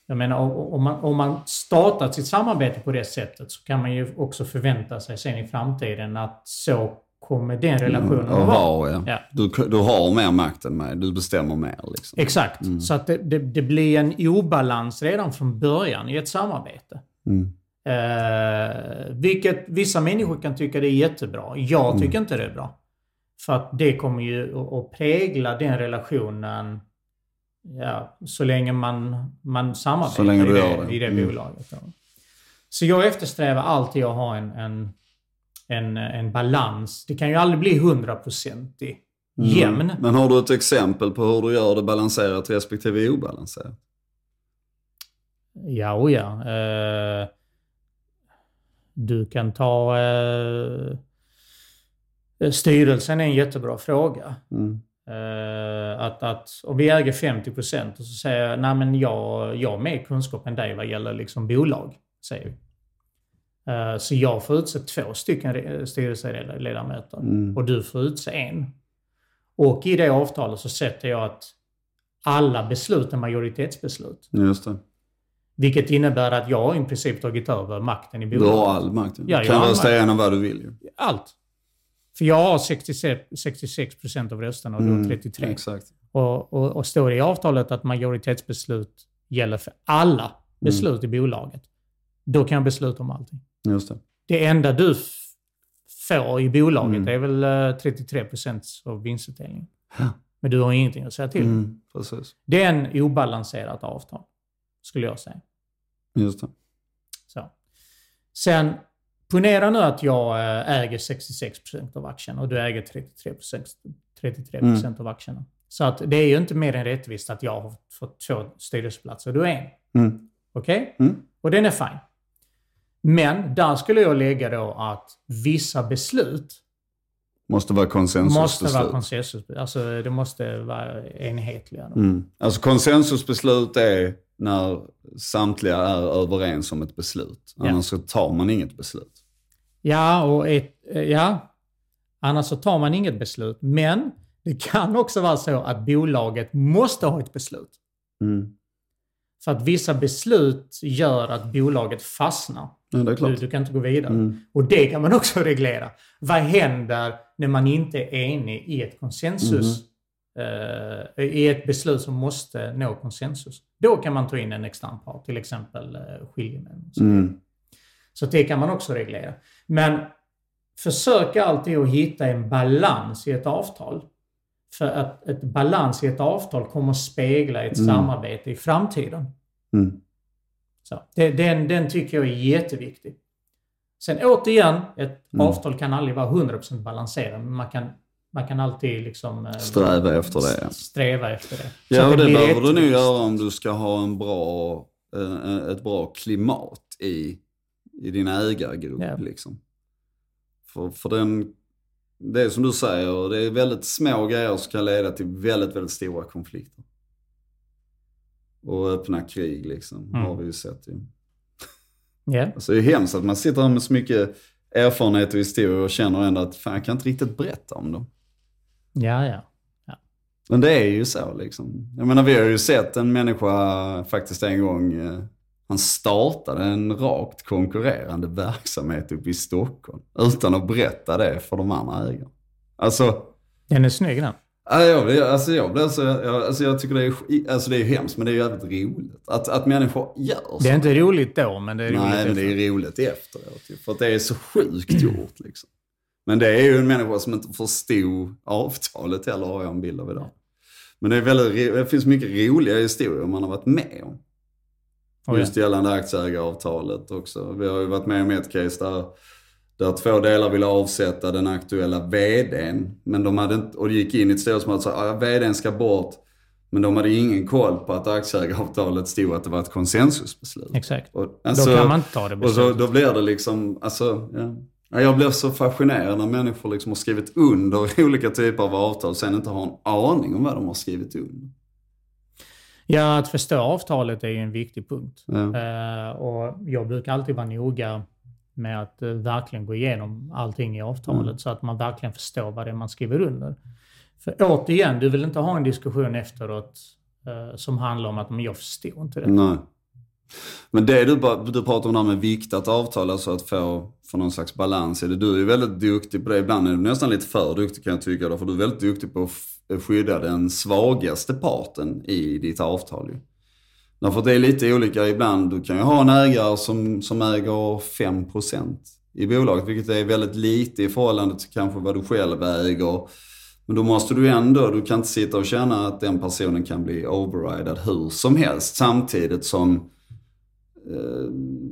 Jag menar, om man, om man startat sitt samarbete på det sättet så kan man ju också förvänta sig sen i framtiden att så kommer den relationen Mm, att vara. ja. Ja. Du, du har mer makt än mig. Du bestämmer mer liksom. Exakt. Mm. Så att det, det, det blir en obalans redan från början i ett samarbete. Mm. Eh, vilket vissa människor kan tycka det är jättebra. Jag Mm. tycker inte det är bra. För att det kommer ju att, prägla den relationen ja, så länge man, man samarbetar i, det, det. i det Mm. bolaget. Så jag eftersträvar alltid att ha en, en, en, en balans. Det kan ju aldrig bli hundraprocentig jämn. Mm. Men har du ett exempel på hur du gör det balanserat respektive obalanserat? Ja, och ja. Eh, Du kan ta... Eh, styrelsen är en jättebra fråga. Mm. Eh, att, att, om vi äger 50 procent och så säger jag, nej men jag, jag har mer kunskap än dig vad gäller liksom bolag. Säger vi. Eh, så jag får utse två stycken re- styrelseledamöter Mm. och du får utse en. Och i det avtalet så sätter jag att alla beslut är majoritetsbeslut. Just det. Vilket innebär att jag i princip tagit över makten i Du bolaget. har all makt. Du Ja, jag kan rösta igenom vad du vill ju. Allt. För jag har 66, 66 procent av rösterna och du har 33. Mm, Exakt. Och, och, och står det i avtalet att majoritetsbeslut gäller för alla beslut i bolaget, då kan jag besluta om allting. Just det. Det enda du får i bolaget Mm. är väl eh, 33 procent av vinstutdelningen. Ja. Men du har ingenting att säga till. Mm, precis. Det är en obalanserat avtal, skulle jag säga. Just det. Så. Sen, ponera nu att jag eh, äger 66% av aktierna och du äger 33%, 33 Mm. av aktierna. Så att det är ju inte mer än rättvist att jag har fått två styrelseplatser och du är en. Mm. Okej? Mm. Och den är fine. Men där skulle jag lägga då att vissa beslut Måste vara konsensusbeslut. måste vara konsensus. Alltså det måste vara enhetliga. Mm. Alltså konsensusbeslut är när samtliga är överens om ett beslut. Ja. Annars så tar man inget beslut. Ja, och ett, ja, annars så tar man inget beslut. Men det kan också vara så att bolaget måste ha ett beslut. Mm. För att vissa beslut gör att bolaget fastnar. Ja, Du, du kan inte gå vidare. Mm. Och det kan man också reglera. Vad händer när man inte är enig i ett konsensus? eh, I ett beslut som måste nå konsensus. Då kan man ta in en extern part, till exempel uh, skiljemän. så. Mm. Så det kan man också reglera. Men försök alltid att hitta en balans i ett avtal. För att ett balans i ett avtal kommer att spegla ett Mm. samarbete i framtiden. Mm. Så, det, den, den tycker jag är jätteviktig. Sen återigen, ett Mm. avtal kan aldrig vara 100% balanserat. Men man kan, man kan alltid liksom... eh, Sträva efter det, ja. Sträva efter det. Så Ja, och det blir behöver du nog göra om du ska ha en bra, eh, ett bra klimat i, i din ägargrupp. Ja. Liksom. För, för den, det är som du säger, det är väldigt små grejer som kan leda till väldigt, väldigt stora konflikter. Och öppna krig liksom, Mm. har vi ju sett ju. Ja. Alltså det är hemskt att man sitter här med så mycket erfarenhet och historia och känner ändå att fan jag kan inte riktigt berätta om dem. ja, ja. Men det är ju så liksom. Jag menar vi har ju sett en människa faktiskt en gång, eh, han startade en rakt konkurrerande verksamhet uppe i Stockholm. Utan att berätta det för de andra ägarna. Alltså, Den är snygg den. ja, jag, alltså, jag, blir så, jag, alltså jag tycker det är, alltså det är hemskt men det är jävligt roligt. Att, att människor gör så. Det är inte roligt då, men det är roligt Nej, men det är roligt efteråt. För att det är så sjukt gjort liksom. Men det är ju en människa som inte förstod avtalet heller, har jag en bild av idag. Men det, är väldigt, det finns mycket roliga historier man har varit med om. Ja. Just gällande aktieägaravtalet också. Vi har ju varit med om ett case där, där två delar ville avsätta den aktuella vdn. Men de hade inte, och det gick in i ett styrelsemöte och sa att vdn ska bort. Men de hade ingen koll på att aktieägaravtalet stod att det var ett konsensusbeslut. Exakt. Och, alltså, då kan man inte ta det och så, beslutet. då blir det liksom, alltså. Ja, Jag blir så fascinerad när människor liksom har skrivit under olika typer av avtal och sen inte har en aning om vad de har skrivit under. Ja, att förstå avtalet är ju en viktig punkt. Ja. Eh, och jag brukar alltid vara noga med att eh, verkligen gå igenom allting i avtalet Mm. så att man verkligen förstår vad det är man skriver under. För återigen, du vill inte ha en diskussion efteråt eh, som handlar om att men jag förstår inte det. Nej. Men det du, du pratar om det här med viktat avtal, alltså att få, få någon slags balans i det. Du är ju väldigt duktig på det. Ibland är du nästan lite för duktig kan jag tycka. Då, för du är väldigt duktig på att skydda den svagaste parten i ditt avtal. Ju. Därför att det är lite olika ibland. Du kan ju ha en ägare som, som äger 5% i bolaget, vilket är väldigt lite i förhållande till kanske vad du själv äger. Men då måste du ändå, du kan inte sitta och känna att den personen kan bli overridad hur som helst. Samtidigt som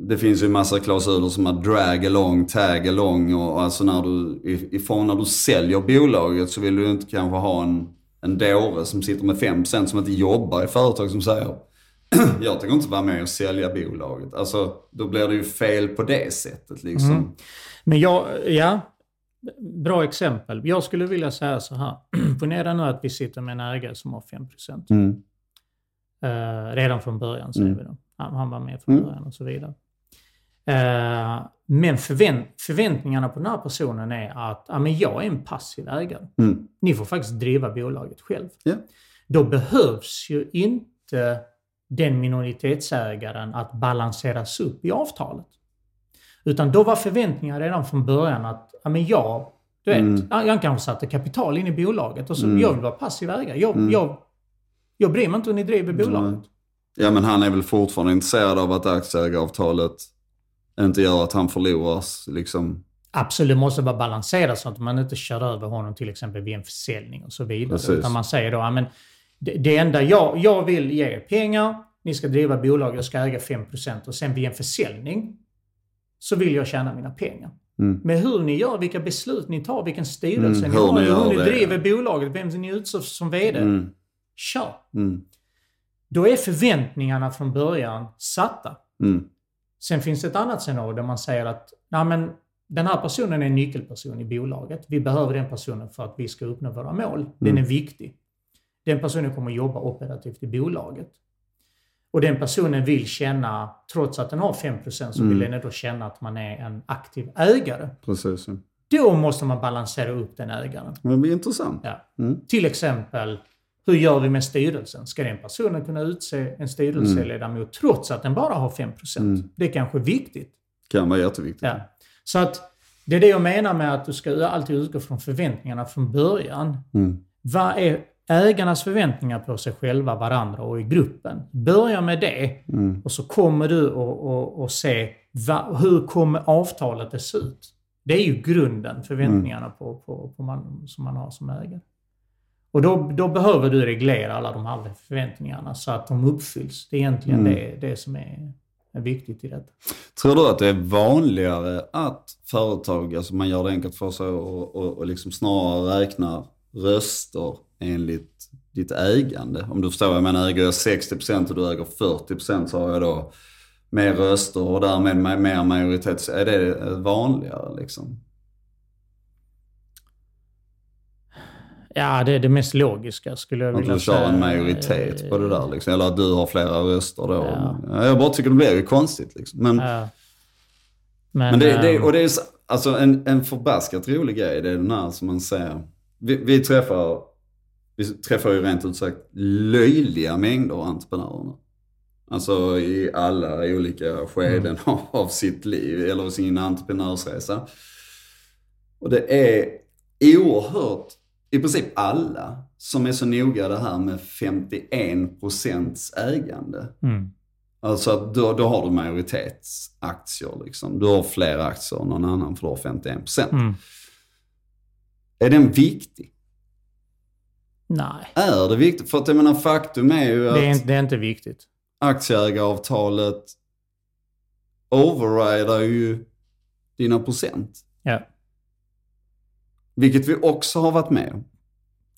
det finns ju en massa klausuler som är drag along, tag along och alltså när du, ifrån när du säljer bolaget så vill du inte kanske ha en, en dåre som sitter med 5% som inte jobbar i företag som säger jag tänker inte vara med och sälja bolaget. Alltså, då blir det ju fel på det sättet liksom. Mm. Men jag, ja, bra exempel. Jag skulle vilja säga så här. Ponera nu att vi sitter med en ägare som har 5%. Mm. Eh, redan från början säger Mm. vi då. Han, var med från Mm. början och så vidare. Eh, men förvänt, förväntningarna på den här personen är att ja, men jag är en passiv ägare. Mm. Ni får faktiskt driva bolaget själv. Ja. Då behövs ju inte den minoritetsägaren att balanseras upp i avtalet. Utan då var förväntningarna redan från början att ja, men jag, du vet, Mm. ja, jag kanske satte kapital in i bolaget och så Mm. jag vill vara passiv ägare. Jag, Mm. jag, jag bryr mig inte hur ni driver bolaget. Ja, men han är väl fortfarande intresserad av att aktieägaravtalet inte gör att han förlorar liksom. Absolut, måste vara balanserat så att man inte kör över honom till exempel vid en försäljning och så vidare. Precis. Utan man säger då, ja, men det, det enda jag, jag vill ge er pengar, ni ska driva bolaget, jag ska äga 5% och sen vid en försäljning så vill jag tjäna mina pengar. Mm. Men hur ni gör, vilka beslut ni tar, vilken styrelse Mm, ni hur har, ni hur ni det. driver bolaget, vem ni utser som VD. Mm. Kör! Mm. Då är förväntningarna från början satta. Mm. Sen finns det ett annat scenario där man säger att Nej, men den här personen är en nyckelperson i bolaget. Vi behöver den personen för att vi ska uppnå våra mål. Den Mm. är viktig. Den personen kommer jobba operativt i bolaget. Och den personen vill känna, trots att den har 5% så vill Mm. den ändå känna att man är en aktiv ägare. Precis. Då måste man balansera upp den ägaren. Det blir intressant. Ja. Mm. Till exempel, hur gör vi med styrelsen? Ska den personen kunna utse en styrelseledamot trots att den bara har 5%? Mm. Det är kanske viktigt. Kan vara jätteviktigt. Ja. Så att det är det jag menar med att du ska alltid utgå från förväntningarna från början. Mm. Vad är ägarnas förväntningar på sig själva, varandra och i gruppen? Börja med det Mm. och så kommer du att- se va, hur kommer avtalet att se ut? Det är ju grunden, förväntningarna på, på, på man, som man har som ägare. Och då, då behöver du reglera alla de här förväntningarna så att de uppfylls. Det är egentligen Mm. det, det som är, är viktigt i detta. Tror du att det är vanligare att företag, alltså man gör det enkelt för sig och, och, och liksom snarare räknar röster enligt ditt ägande? Om du förstår vad jag menar, äger jag 60% och du äger 40% så har jag då mer röster och därmed mer majoritet. Är det vanligare liksom? Ja, det är det mest logiska skulle jag Att vilja du säga. kör en majoritet på det där liksom. Eller att du har flera röster då. Ja. Ja, Jag bara tycker det blir ju konstigt liksom. Men, Ja. Men, Men det, det, ehm, och det är så- alltså en, en förbaskat rolig grej, det är den här som man säger. Vi, vi träffar, vi träffar ju rent ut sagt löjliga mängder av entreprenörer. Alltså i alla olika skeden av, av sitt liv eller sin entreprenörsresa. Och det är oerhört, i princip alla, som är så noga det här med 51% ägande. mm, Alltså att då, då har du majoritetsaktier liksom. Du har fler aktier än någon annan för du har 51%. mm. Är den viktig? Nej, Är det viktigt? För att jag menar faktum är ju att det är, inte, det är inte viktigt. aktieägaravtalet overrider ju dina procent. Ja. Vilket vi också har varit med om.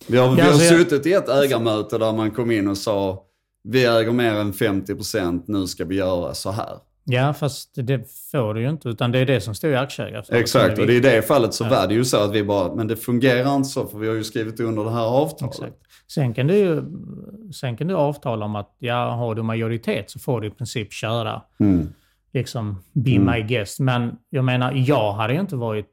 Vi har, vi Ja, har alltså suttit i ett ägarmöte där man kom in och sa vi äger mer än 50%, nu ska vi göra så här. Ja, fast det får du ju inte. Utan det är det som står i aktieägarförslaget. Exakt, och det i det fallet så Ja. var det ju så att vi bara, men det fungerar inte så för vi har ju skrivit under det här avtalet. Exakt. Sen kan, du, ju- sen kan du avtala om att ja, har du majoritet så får du i princip köra Mm. liksom be Mm. my guest. Men jag menar, jag hade ju inte varit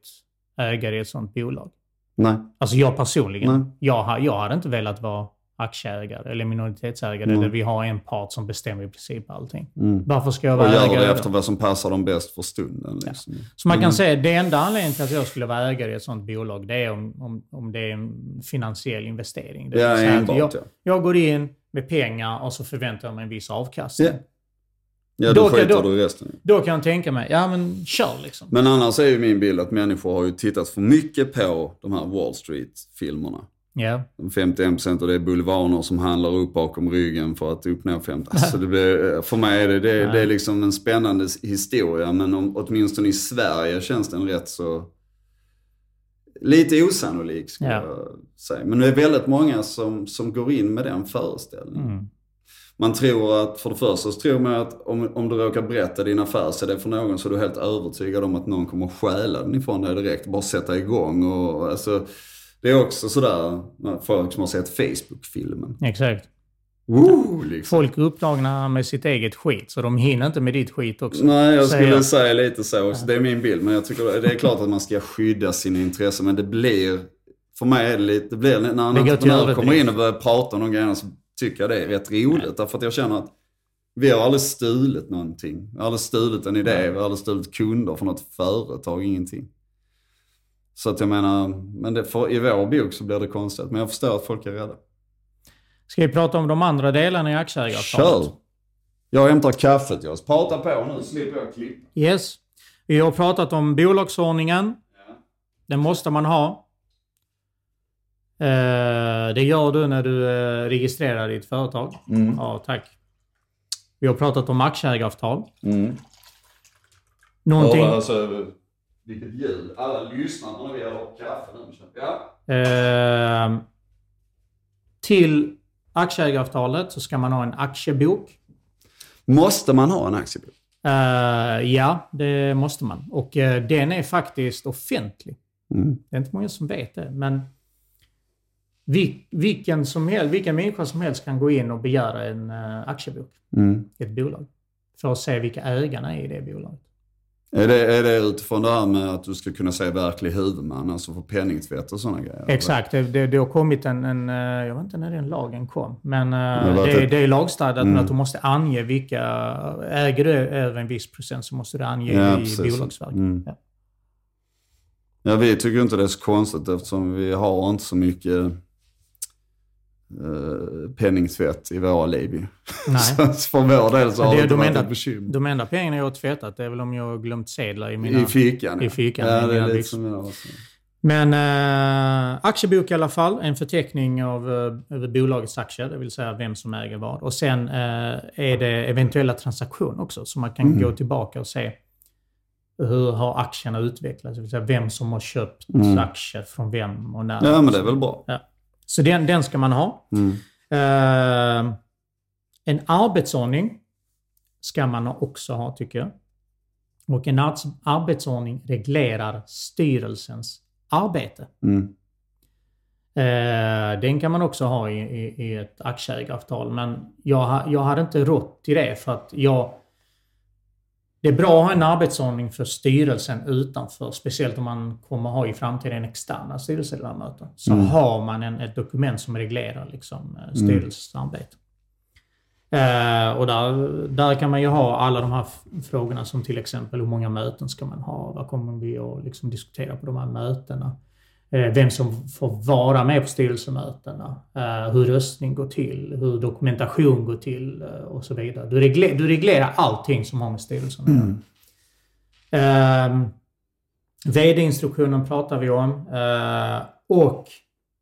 ägare i ett sånt bolag. Nej. Alltså jag personligen. Nej. Jag, jag hade inte velat vara aktieägare eller minoritetsägare Mm. där vi har en part som bestämmer i princip allting. Mm. Varför ska jag Och vara gör ägare? det då? efter vad som passar dem bäst för stunden. Liksom. Så man kan Mm. säga det enda anledningen till att jag skulle vara ägare i ett sånt bolag, det är om, om, om det är en finansiell investering. Det Ja, enbart jag, ja. jag går in med pengar och så förväntar jag mig en viss avkastning. Ja, ja Då då då- du resten. Då kan jag tänka mig, ja men kör liksom. Men annars är ju min bild att människor har ju tittat för mycket på de här Wall Street-filmerna. Ja, De 51% och det är bulvaner som handlar upp bakom ryggen för att uppnå 50. Alltså det blir, för mig är det, det, det är liksom en spännande historia men om, åtminstone i Sverige känns den rätt så lite osannolik skulle Ja. jag säga. Men det är väldigt många som, som går in med den föreställningen. mm. Man tror att, för det första så tror man att om, om du råkar berätta din affärsidé för någon så är du helt övertygad om att någon kommer stjäla den ifrån dig direkt. Bara sätta igång och alltså, det är också sådär, folk som har sett Facebook-filmen. Exakt. Woo, liksom. Folk är upptagna med sitt eget skit, så de hinner inte med ditt skit också. Nej, jag säger skulle jag. säga lite så också. Det är min bild. Men jag tycker det är klart att man ska skydda sina intressen. Men det blir, för mig är det lite, det blir, när en entreprenör kommer in och börjar prata om de grejerna så tycker jag det är rätt roligt. Därför att jag känner att vi har aldrig stulit någonting. Vi har aldrig stulit en idé, vi har aldrig stulit kunder från något företag, ingenting. Så att jag menar, men det, för, i vår bok så blir det konstigt. Men jag förstår att folk är rädda. Ska vi prata om de andra delarna i aktieägaravtalet? Kör! Jag hämtar kaffet oss. Prata på nu, slipper jag klippa. Yes. Vi har pratat om bolagsordningen. Den måste man ha. Eh, det gör du när du eh, registrerar ditt företag. Ja, tack. Vi har pratat om aktieägaravtal. Mm. Någonting... Ja, alltså, vilket ljud. Alla lyssnar när vi har kaffe nu. Ja. Eh, till aktieägaravtalet så ska man ha en aktiebok. Måste man ha en aktiebok? Eh, ja, det måste man. Och eh, den är faktiskt offentlig. Mm. Det är inte många som vet det, men vil, vilken, som helst, vilken människa som helst kan gå in och begära en uh, aktiebok Mm. i ett bolag. För att se vilka ägarna är i det bolaget. Är, det, är det utifrån det här med att du ska kunna se verklig huvudman, alltså för penningtvätt och sådana grejer? Exakt, det, det, det har kommit en, en, eh, jag vet inte när den lagen kom, men eh, det, ett- det är lagstadgat Mm. att du måste ange vilka, äger du över en viss procent så måste du ange Ja, i precis. bolagsverket. Mm. Ja. Ja, vi tycker inte det är så konstigt eftersom vi har inte så mycket eh, penningtvätt i våra liv. Nej. så för vår del så har det det inte de varit enda- ett bekymmer. De enda pengarna jag har tvättat det är väl om jag har glömt sedlar i mina... I fickan. i fickan, Ja, i det mina är lite byxor. Men eh, aktiebok i alla fall, en förteckning av eh, över bolagets aktier, det vill säga vem som äger vad. Och sen eh, är det eventuella transaktioner också, så man kan Mm. gå tillbaka och se hur har aktierna utvecklats, det vill säga vem som har köpt Mm. aktier från vem och när. Ja, men det är väl bra. Så den, den ska man ha. Mm. Eh, en arbetsordning ska man också ha, tycker jag. Och en arbets- arbetsordning reglerar styrelsens arbete. Mm. Eh, den kan man också ha i, i, i ett aktieägaravtal. Men jag, jag hade inte rått till det för att jag... Det är bra att ha en arbetsordning för styrelsen utanför, speciellt om man kommer ha i framtiden externa styrelseledamöter. Så Mm. har man en, ett dokument som reglerar liksom, eh, styrelsens arbete. Eh, och där, där kan man ju ha alla de här frågorna som till exempel hur många möten ska man ha? Vad kommer vi att liksom diskutera på de här mötena? Eh, vem som får vara med på styrelsemötena? Eh, hur röstning går till? Hur dokumentation går till? eh, och så vidare. Du, regler, du reglerar allting som har med styrelsen att göra. Eh, VD-instruktionen pratar vi om. Eh, och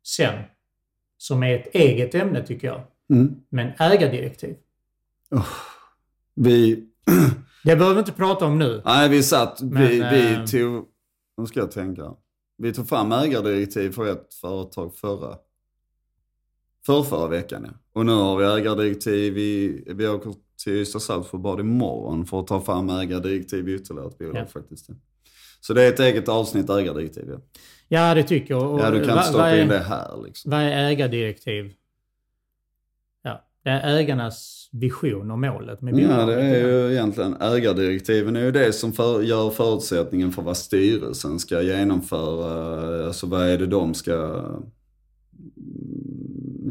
sen, som är ett eget ämne tycker jag, Mm. men ägardirektiv. Vi, Det behöver vi inte prata om nu. nej, vi satt, vi, Men, vi eh, tog, nu ska jag tänka. Vi tog fram ägardirektiv för ett företag förra, för förra veckan. Ja. Och nu har vi ägardirektiv, i, vi åker till Ystad Saltsjöbad imorgon för att ta fram ägardirektiv i ytterligare ett bolag Ja. faktiskt. Så det är ett eget avsnitt ägardirektiv. Ja, Ja, det tycker jag. Och ja du kan inte stoppa är- in det här liksom. Vad är ägardirektiv? Ja, det är ägarnas vision och målet med Ja, bolaget. det är ju egentligen ägardirektiven är ju det som för, gör förutsättningen för vad styrelsen ska genomföra. Alltså vad är det de ska...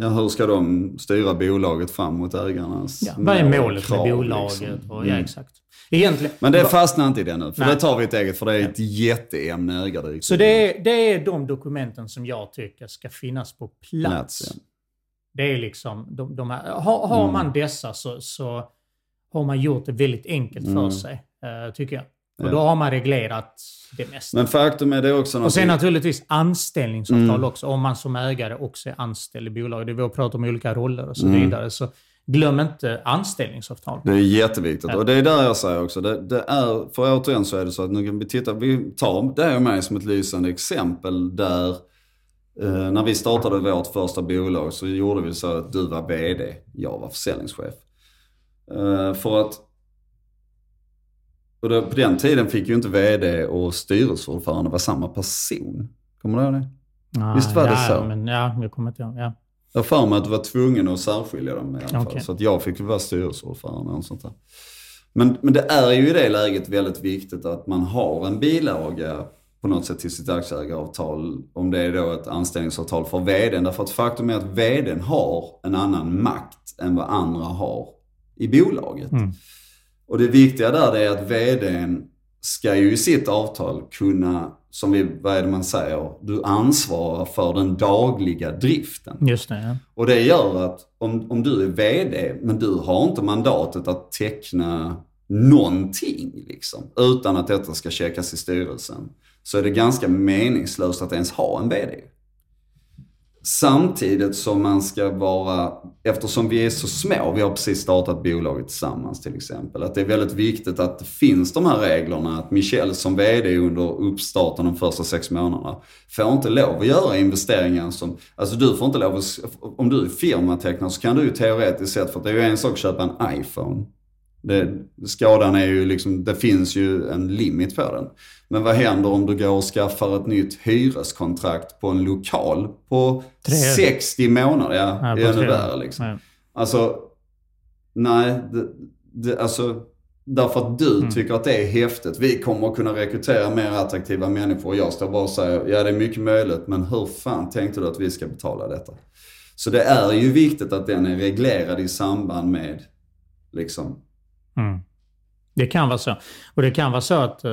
Ja, hur ska de styra bolaget fram mot ägarnas Ja, vad är mål, målet krav, med bolaget? liksom. Och, ja, Mm. exakt. Egentligen, Men det fastnar inte i det nu, för Nej. det tar vi ett eget, för det är ett jätteämne ägardirektiv. så det är, det är de dokumenten som jag tycker ska finnas på plats. Plats, ja. Det är liksom, de, de här, har, har Mm. man dessa så, så har man gjort det väldigt enkelt för Mm. sig, eh, tycker jag. Och då har man reglerat det mesta. Men faktum är det också Och sen naturligtvis anställningsavtal Mm. också. Om man som ägare också är anställd i bolaget. Det vi har pratat om olika roller och så Mm. vidare. Så glöm inte anställningsavtal. Det är jätteviktigt. Ja. Och det är där jag säger också. Det, det är, för återigen så är det så att nu kan vi titta, vi tar dig och mig som ett lysande exempel där eh, när vi startade vårt första bolag så gjorde vi så att du var VD, jag var försäljningschef. Eh, för att och då, på den tiden fick ju inte vd och styrelseordförande vara samma person. Kommer du ihåg det? Ah, Visst var det ja, så? Men, ja, jag kommer inte ihåg. Ja. Jag har för mig att du var tvungen att särskilja dem i alla fall. Okej. Så att jag fick vara styrelseordförande och sånt där. Men, men det är ju i det läget väldigt viktigt att man har en bilaga på något sätt till sitt aktieägaravtal. Om det är då ett anställningsavtal för vdn. Därför att faktum är att vdn har en annan makt än vad andra har i bolaget. Mm. Och det viktiga där är att vdn ska ju i sitt avtal kunna, som vi, vad är det man säger, du ansvarar för den dagliga driften. Just det, ja. Och det gör att om, om du är VD, men du har inte mandatet att teckna någonting liksom, utan att detta ska checkas i styrelsen, så är det ganska meningslöst att ens ha en VD. Samtidigt som man ska vara, eftersom vi är så små, vi har precis startat bolaget tillsammans till exempel, att det är väldigt viktigt att det finns de här reglerna, att Michel som VD under uppstarten de första sex månaderna får inte lov att göra investeringar som, alltså du får inte lov att, om du är firmatecknare så kan du ju teoretiskt sett, för det är ju en sak att köpa en iPhone, det, skadan är ju liksom, det finns ju en limit på den. Men vad händer om du går och skaffar ett nytt hyreskontrakt på en lokal på Tre. 60 månader? Ja, Ja, ännu värre liksom. Ja. Alltså, nej, det, det, alltså, därför att du Mm. tycker att det är häftigt. Vi kommer att kunna rekrytera mer attraktiva människor och jag står bara och säger, ja det är mycket möjligt, men hur fan tänkte du att vi ska betala detta? Så det är ju viktigt att den är reglerad i samband med, liksom, Mm. Det kan vara så. Och det kan vara så att eh,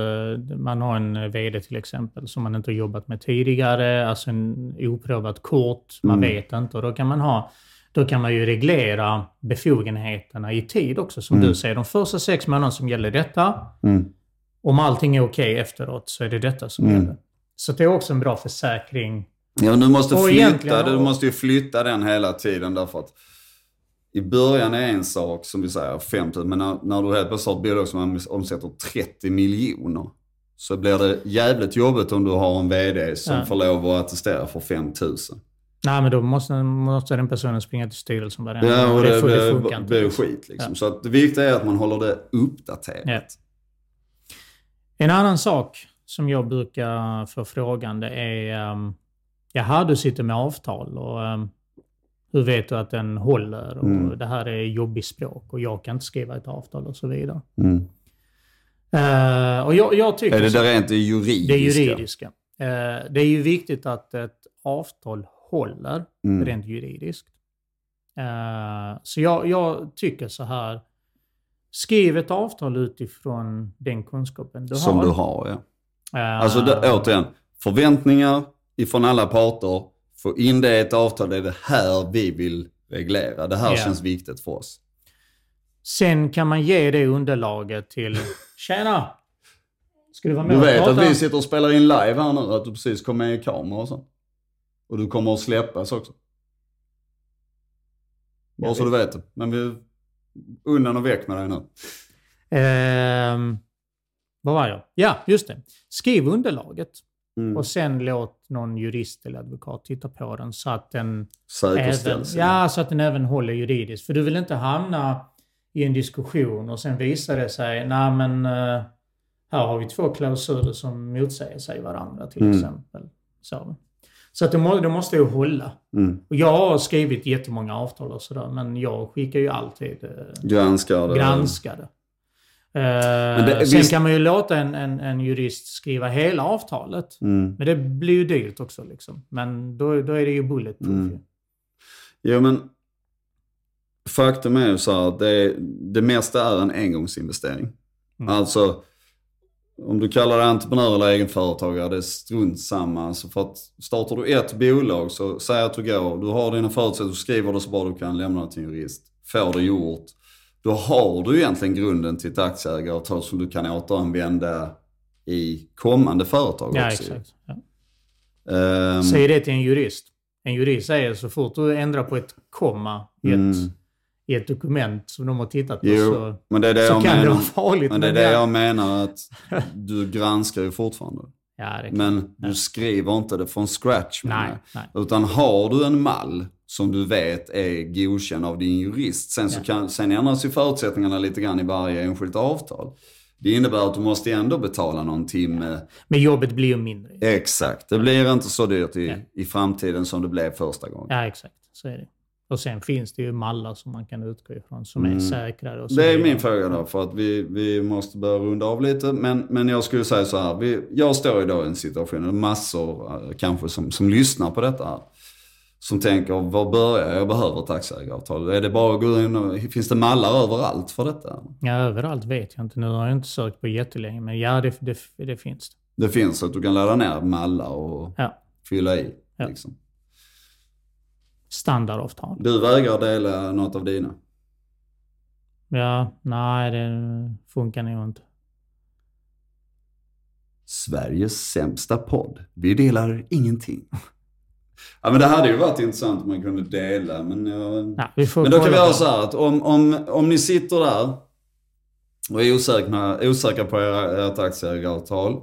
man har en VD till exempel som man inte har jobbat med tidigare, alltså en oprövat kort, man Mm. vet inte. Och då kan man ha då kan man ju reglera befogenheterna i tid också. Som Mm. du säger, de första sex månaderna som gäller detta. mm, Om allting är okej efteråt så är det detta som Mm. gäller. Så det är också en bra försäkring. Ja, du måste flytta, du måste ju flytta den hela tiden därför att i början är en sak, som vi säger, 50 men när, när du helt plötsligt har ett bolag som omsätter 30 miljoner så blir det jävligt jobbigt om du har en VD som Ja. får lov att attestera för 5 000. Nej, men då måste, måste den personen springa till styrelsen varenda Ja, och det, det, det inte. blir skit liksom. Ja. Så det viktiga är att man håller det uppdaterat. Ja. En annan sak som jag brukar få frågan det är um, Jaha, du sitter med avtal och um, hur vet du att den håller? Och Mm. Det här är jobbigt språk och jag kan inte skriva ett avtal och så vidare. Mm. Eh, och jag, jag tycker Är det det rent det juridiska? det juridiska. Eh, det är ju viktigt att ett avtal håller Mm. rent juridiskt. Eh, så jag, jag tycker så här. Skriv ett avtal utifrån den kunskapen du Som har. du har, ja. Alltså det, återigen, förväntningar ifrån alla parter. Få in det i ett avtal, det är det här vi vill reglera. Det här Ja. känns viktigt för oss. Sen kan man ge det underlaget till... Tjena! Ska du vara med Du vet att vi sitter och spelar in live här nu, att du precis kom med i kamera och så. Och du kommer att släppas också. Bara så du vet det. Men vi, undan och väck med dig nu. Ehm, vad var jag? Ja, just det. Skriv underlaget Mm. och sen låt någon jurist eller advokat titta på den så att den även, Säkerställs. ja, så att den även håller juridiskt. För du vill inte hamna i en diskussion och sen visar det sig, nej men eh, här har vi två klausuler som motsäger sig varandra till Mm. exempel. Så, så att det, må, det måste ju hålla. Mm. Och jag har skrivit jättemånga avtal och sådär, men jag skickar ju alltid eh, Granskar det. granskade. Eh, det- sen visst- kan man ju låta en, en, en jurist skriva hela avtalet. Mm. Men det blir ju dyrt också. Liksom. Men då, då är det ju bulletproof. Mm. Jo men faktum är ju så här att det, det mesta är en engångsinvestering. Mm. Alltså om du kallar det entreprenör eller egenföretagare, det är strunt samma. Alltså för att startar du ett bolag så säg att du går, du har dina förutsättningar, du skriver det så bra du kan, lämna det till en jurist. Får det gjort. Då har du egentligen grunden till ett aktieägaravtal som du kan återanvända i kommande företag Ja, också. exakt. Ja. Ehm, Säg det till en jurist. En jurist säger så fort du ändrar på ett komma i ett, Mm. i ett dokument som de har tittat på Jo, så, men det är det så kan det menar. vara farligt. Men det är men det jag menar att du granskar ju fortfarande. Ja. Men du skriver inte det från scratch. Nej, nej. Utan har du en mall som du vet är godkänd av din jurist. Sen, så kan, sen ändras ju förutsättningarna lite grann i varje enskilt avtal. Det innebär att du måste ändå betala någon timme. Men jobbet blir ju mindre. Exakt, det blir inte så dyrt i, Ja. i framtiden som det blev första gången. Ja, exakt. Så är det. Och sen finns det ju mallar som man kan utgå ifrån som är säkrare. Mm. Det är vidare. min fråga då, för att vi, vi måste börja runda av lite. Men, men jag skulle säga så här, vi, jag står idag i en situation, massor eh, kanske som, som lyssnar på detta här. Som tänker, var börjar jag? Jag behöver ett aktieägaravtal. Är det bara att gå in och, finns det mallar överallt för detta? Ja, överallt vet jag inte. Nu har jag inte sökt på jättelänge, men ja, det, det, det finns det. Det finns att du kan ladda ner mallar och Ja. fylla i. Ja. Liksom. Standardavtal. Du vägrar dela något av dina. Ja, nej, det funkar nog inte. Sveriges sämsta podd. Vi delar ingenting. Ja men det hade ju varit intressant om man kunde dela men jag... Ja, vi får Men då kan vi göra så här att om, om, om ni sitter där och är osäkra, osäkra på era, ert aktieägaravtal.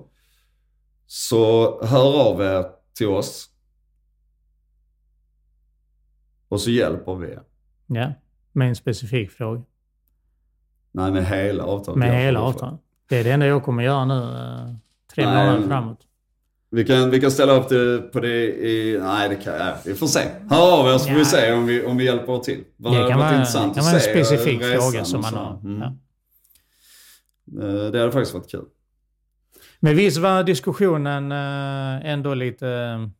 Så hör av er till oss. Och så hjälper vi er. Ja, med en specifik fråga. Nej, med hela avtalet. Med hela avtalet. Det är det enda jag kommer göra nu. eh, Tre Nej, månader framåt. Vi kan, vi kan ställa upp det på det i... Nej, det kan ja, Vi får se. Hör av er så får vi se om vi, om vi hjälper till. Det Det kan vara, det intressant kan att vara en specifik fråga som man har. Mm. Ja. Eh, Det hade faktiskt varit kul. Men visst var diskussionen eh, ändå lite,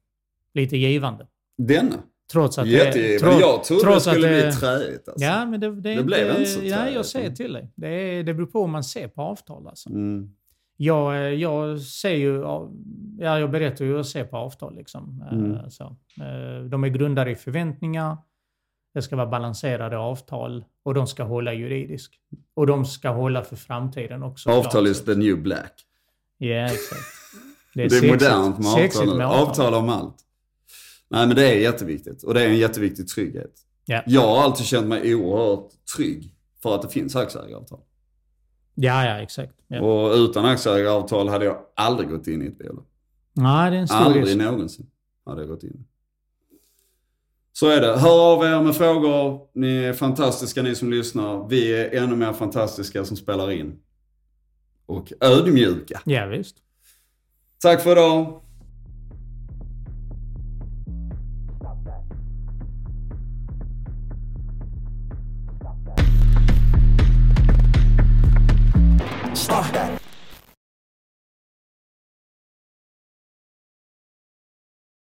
lite givande. Denna. Trots att det, Jättegivande. trots- Jag trodde det trots att skulle det- bli träigt. Alltså. Ja, men det, det, är Det blev inte så Nej, träligt. jag säger till dig. Det, är, det beror på hur man ser på avtal. Alltså. Mm. Jag, jag ser ju, ja, jag berättar ju hur jag ser på avtal. Liksom. Eh, Mm. Så. Eh, De är grundade i förväntningar. Det ska vara balanserade avtal och de ska hålla juridiskt. Och de ska hålla för framtiden också. Avtal is the new black. Ja, exakt. Det är, sexigt- modernt med avtal med Avtal om allt. Nej men det är jätteviktigt. Och det är en jätteviktig trygghet. Ja. Jag har alltid känt mig oerhört trygg för att det finns aktieägaravtal. Ja, ja, exakt. Ja. Och utan aktieägaravtal hade jag aldrig gått in i ett bolag. Nej, det är en stor Aldrig risk. någonsin hade jag gått in. Så är det. Hör av er med frågor. Ni är fantastiska ni som lyssnar. Vi är ännu mer fantastiska som spelar in. Och ödmjuka. Ja, visst. Tack för idag.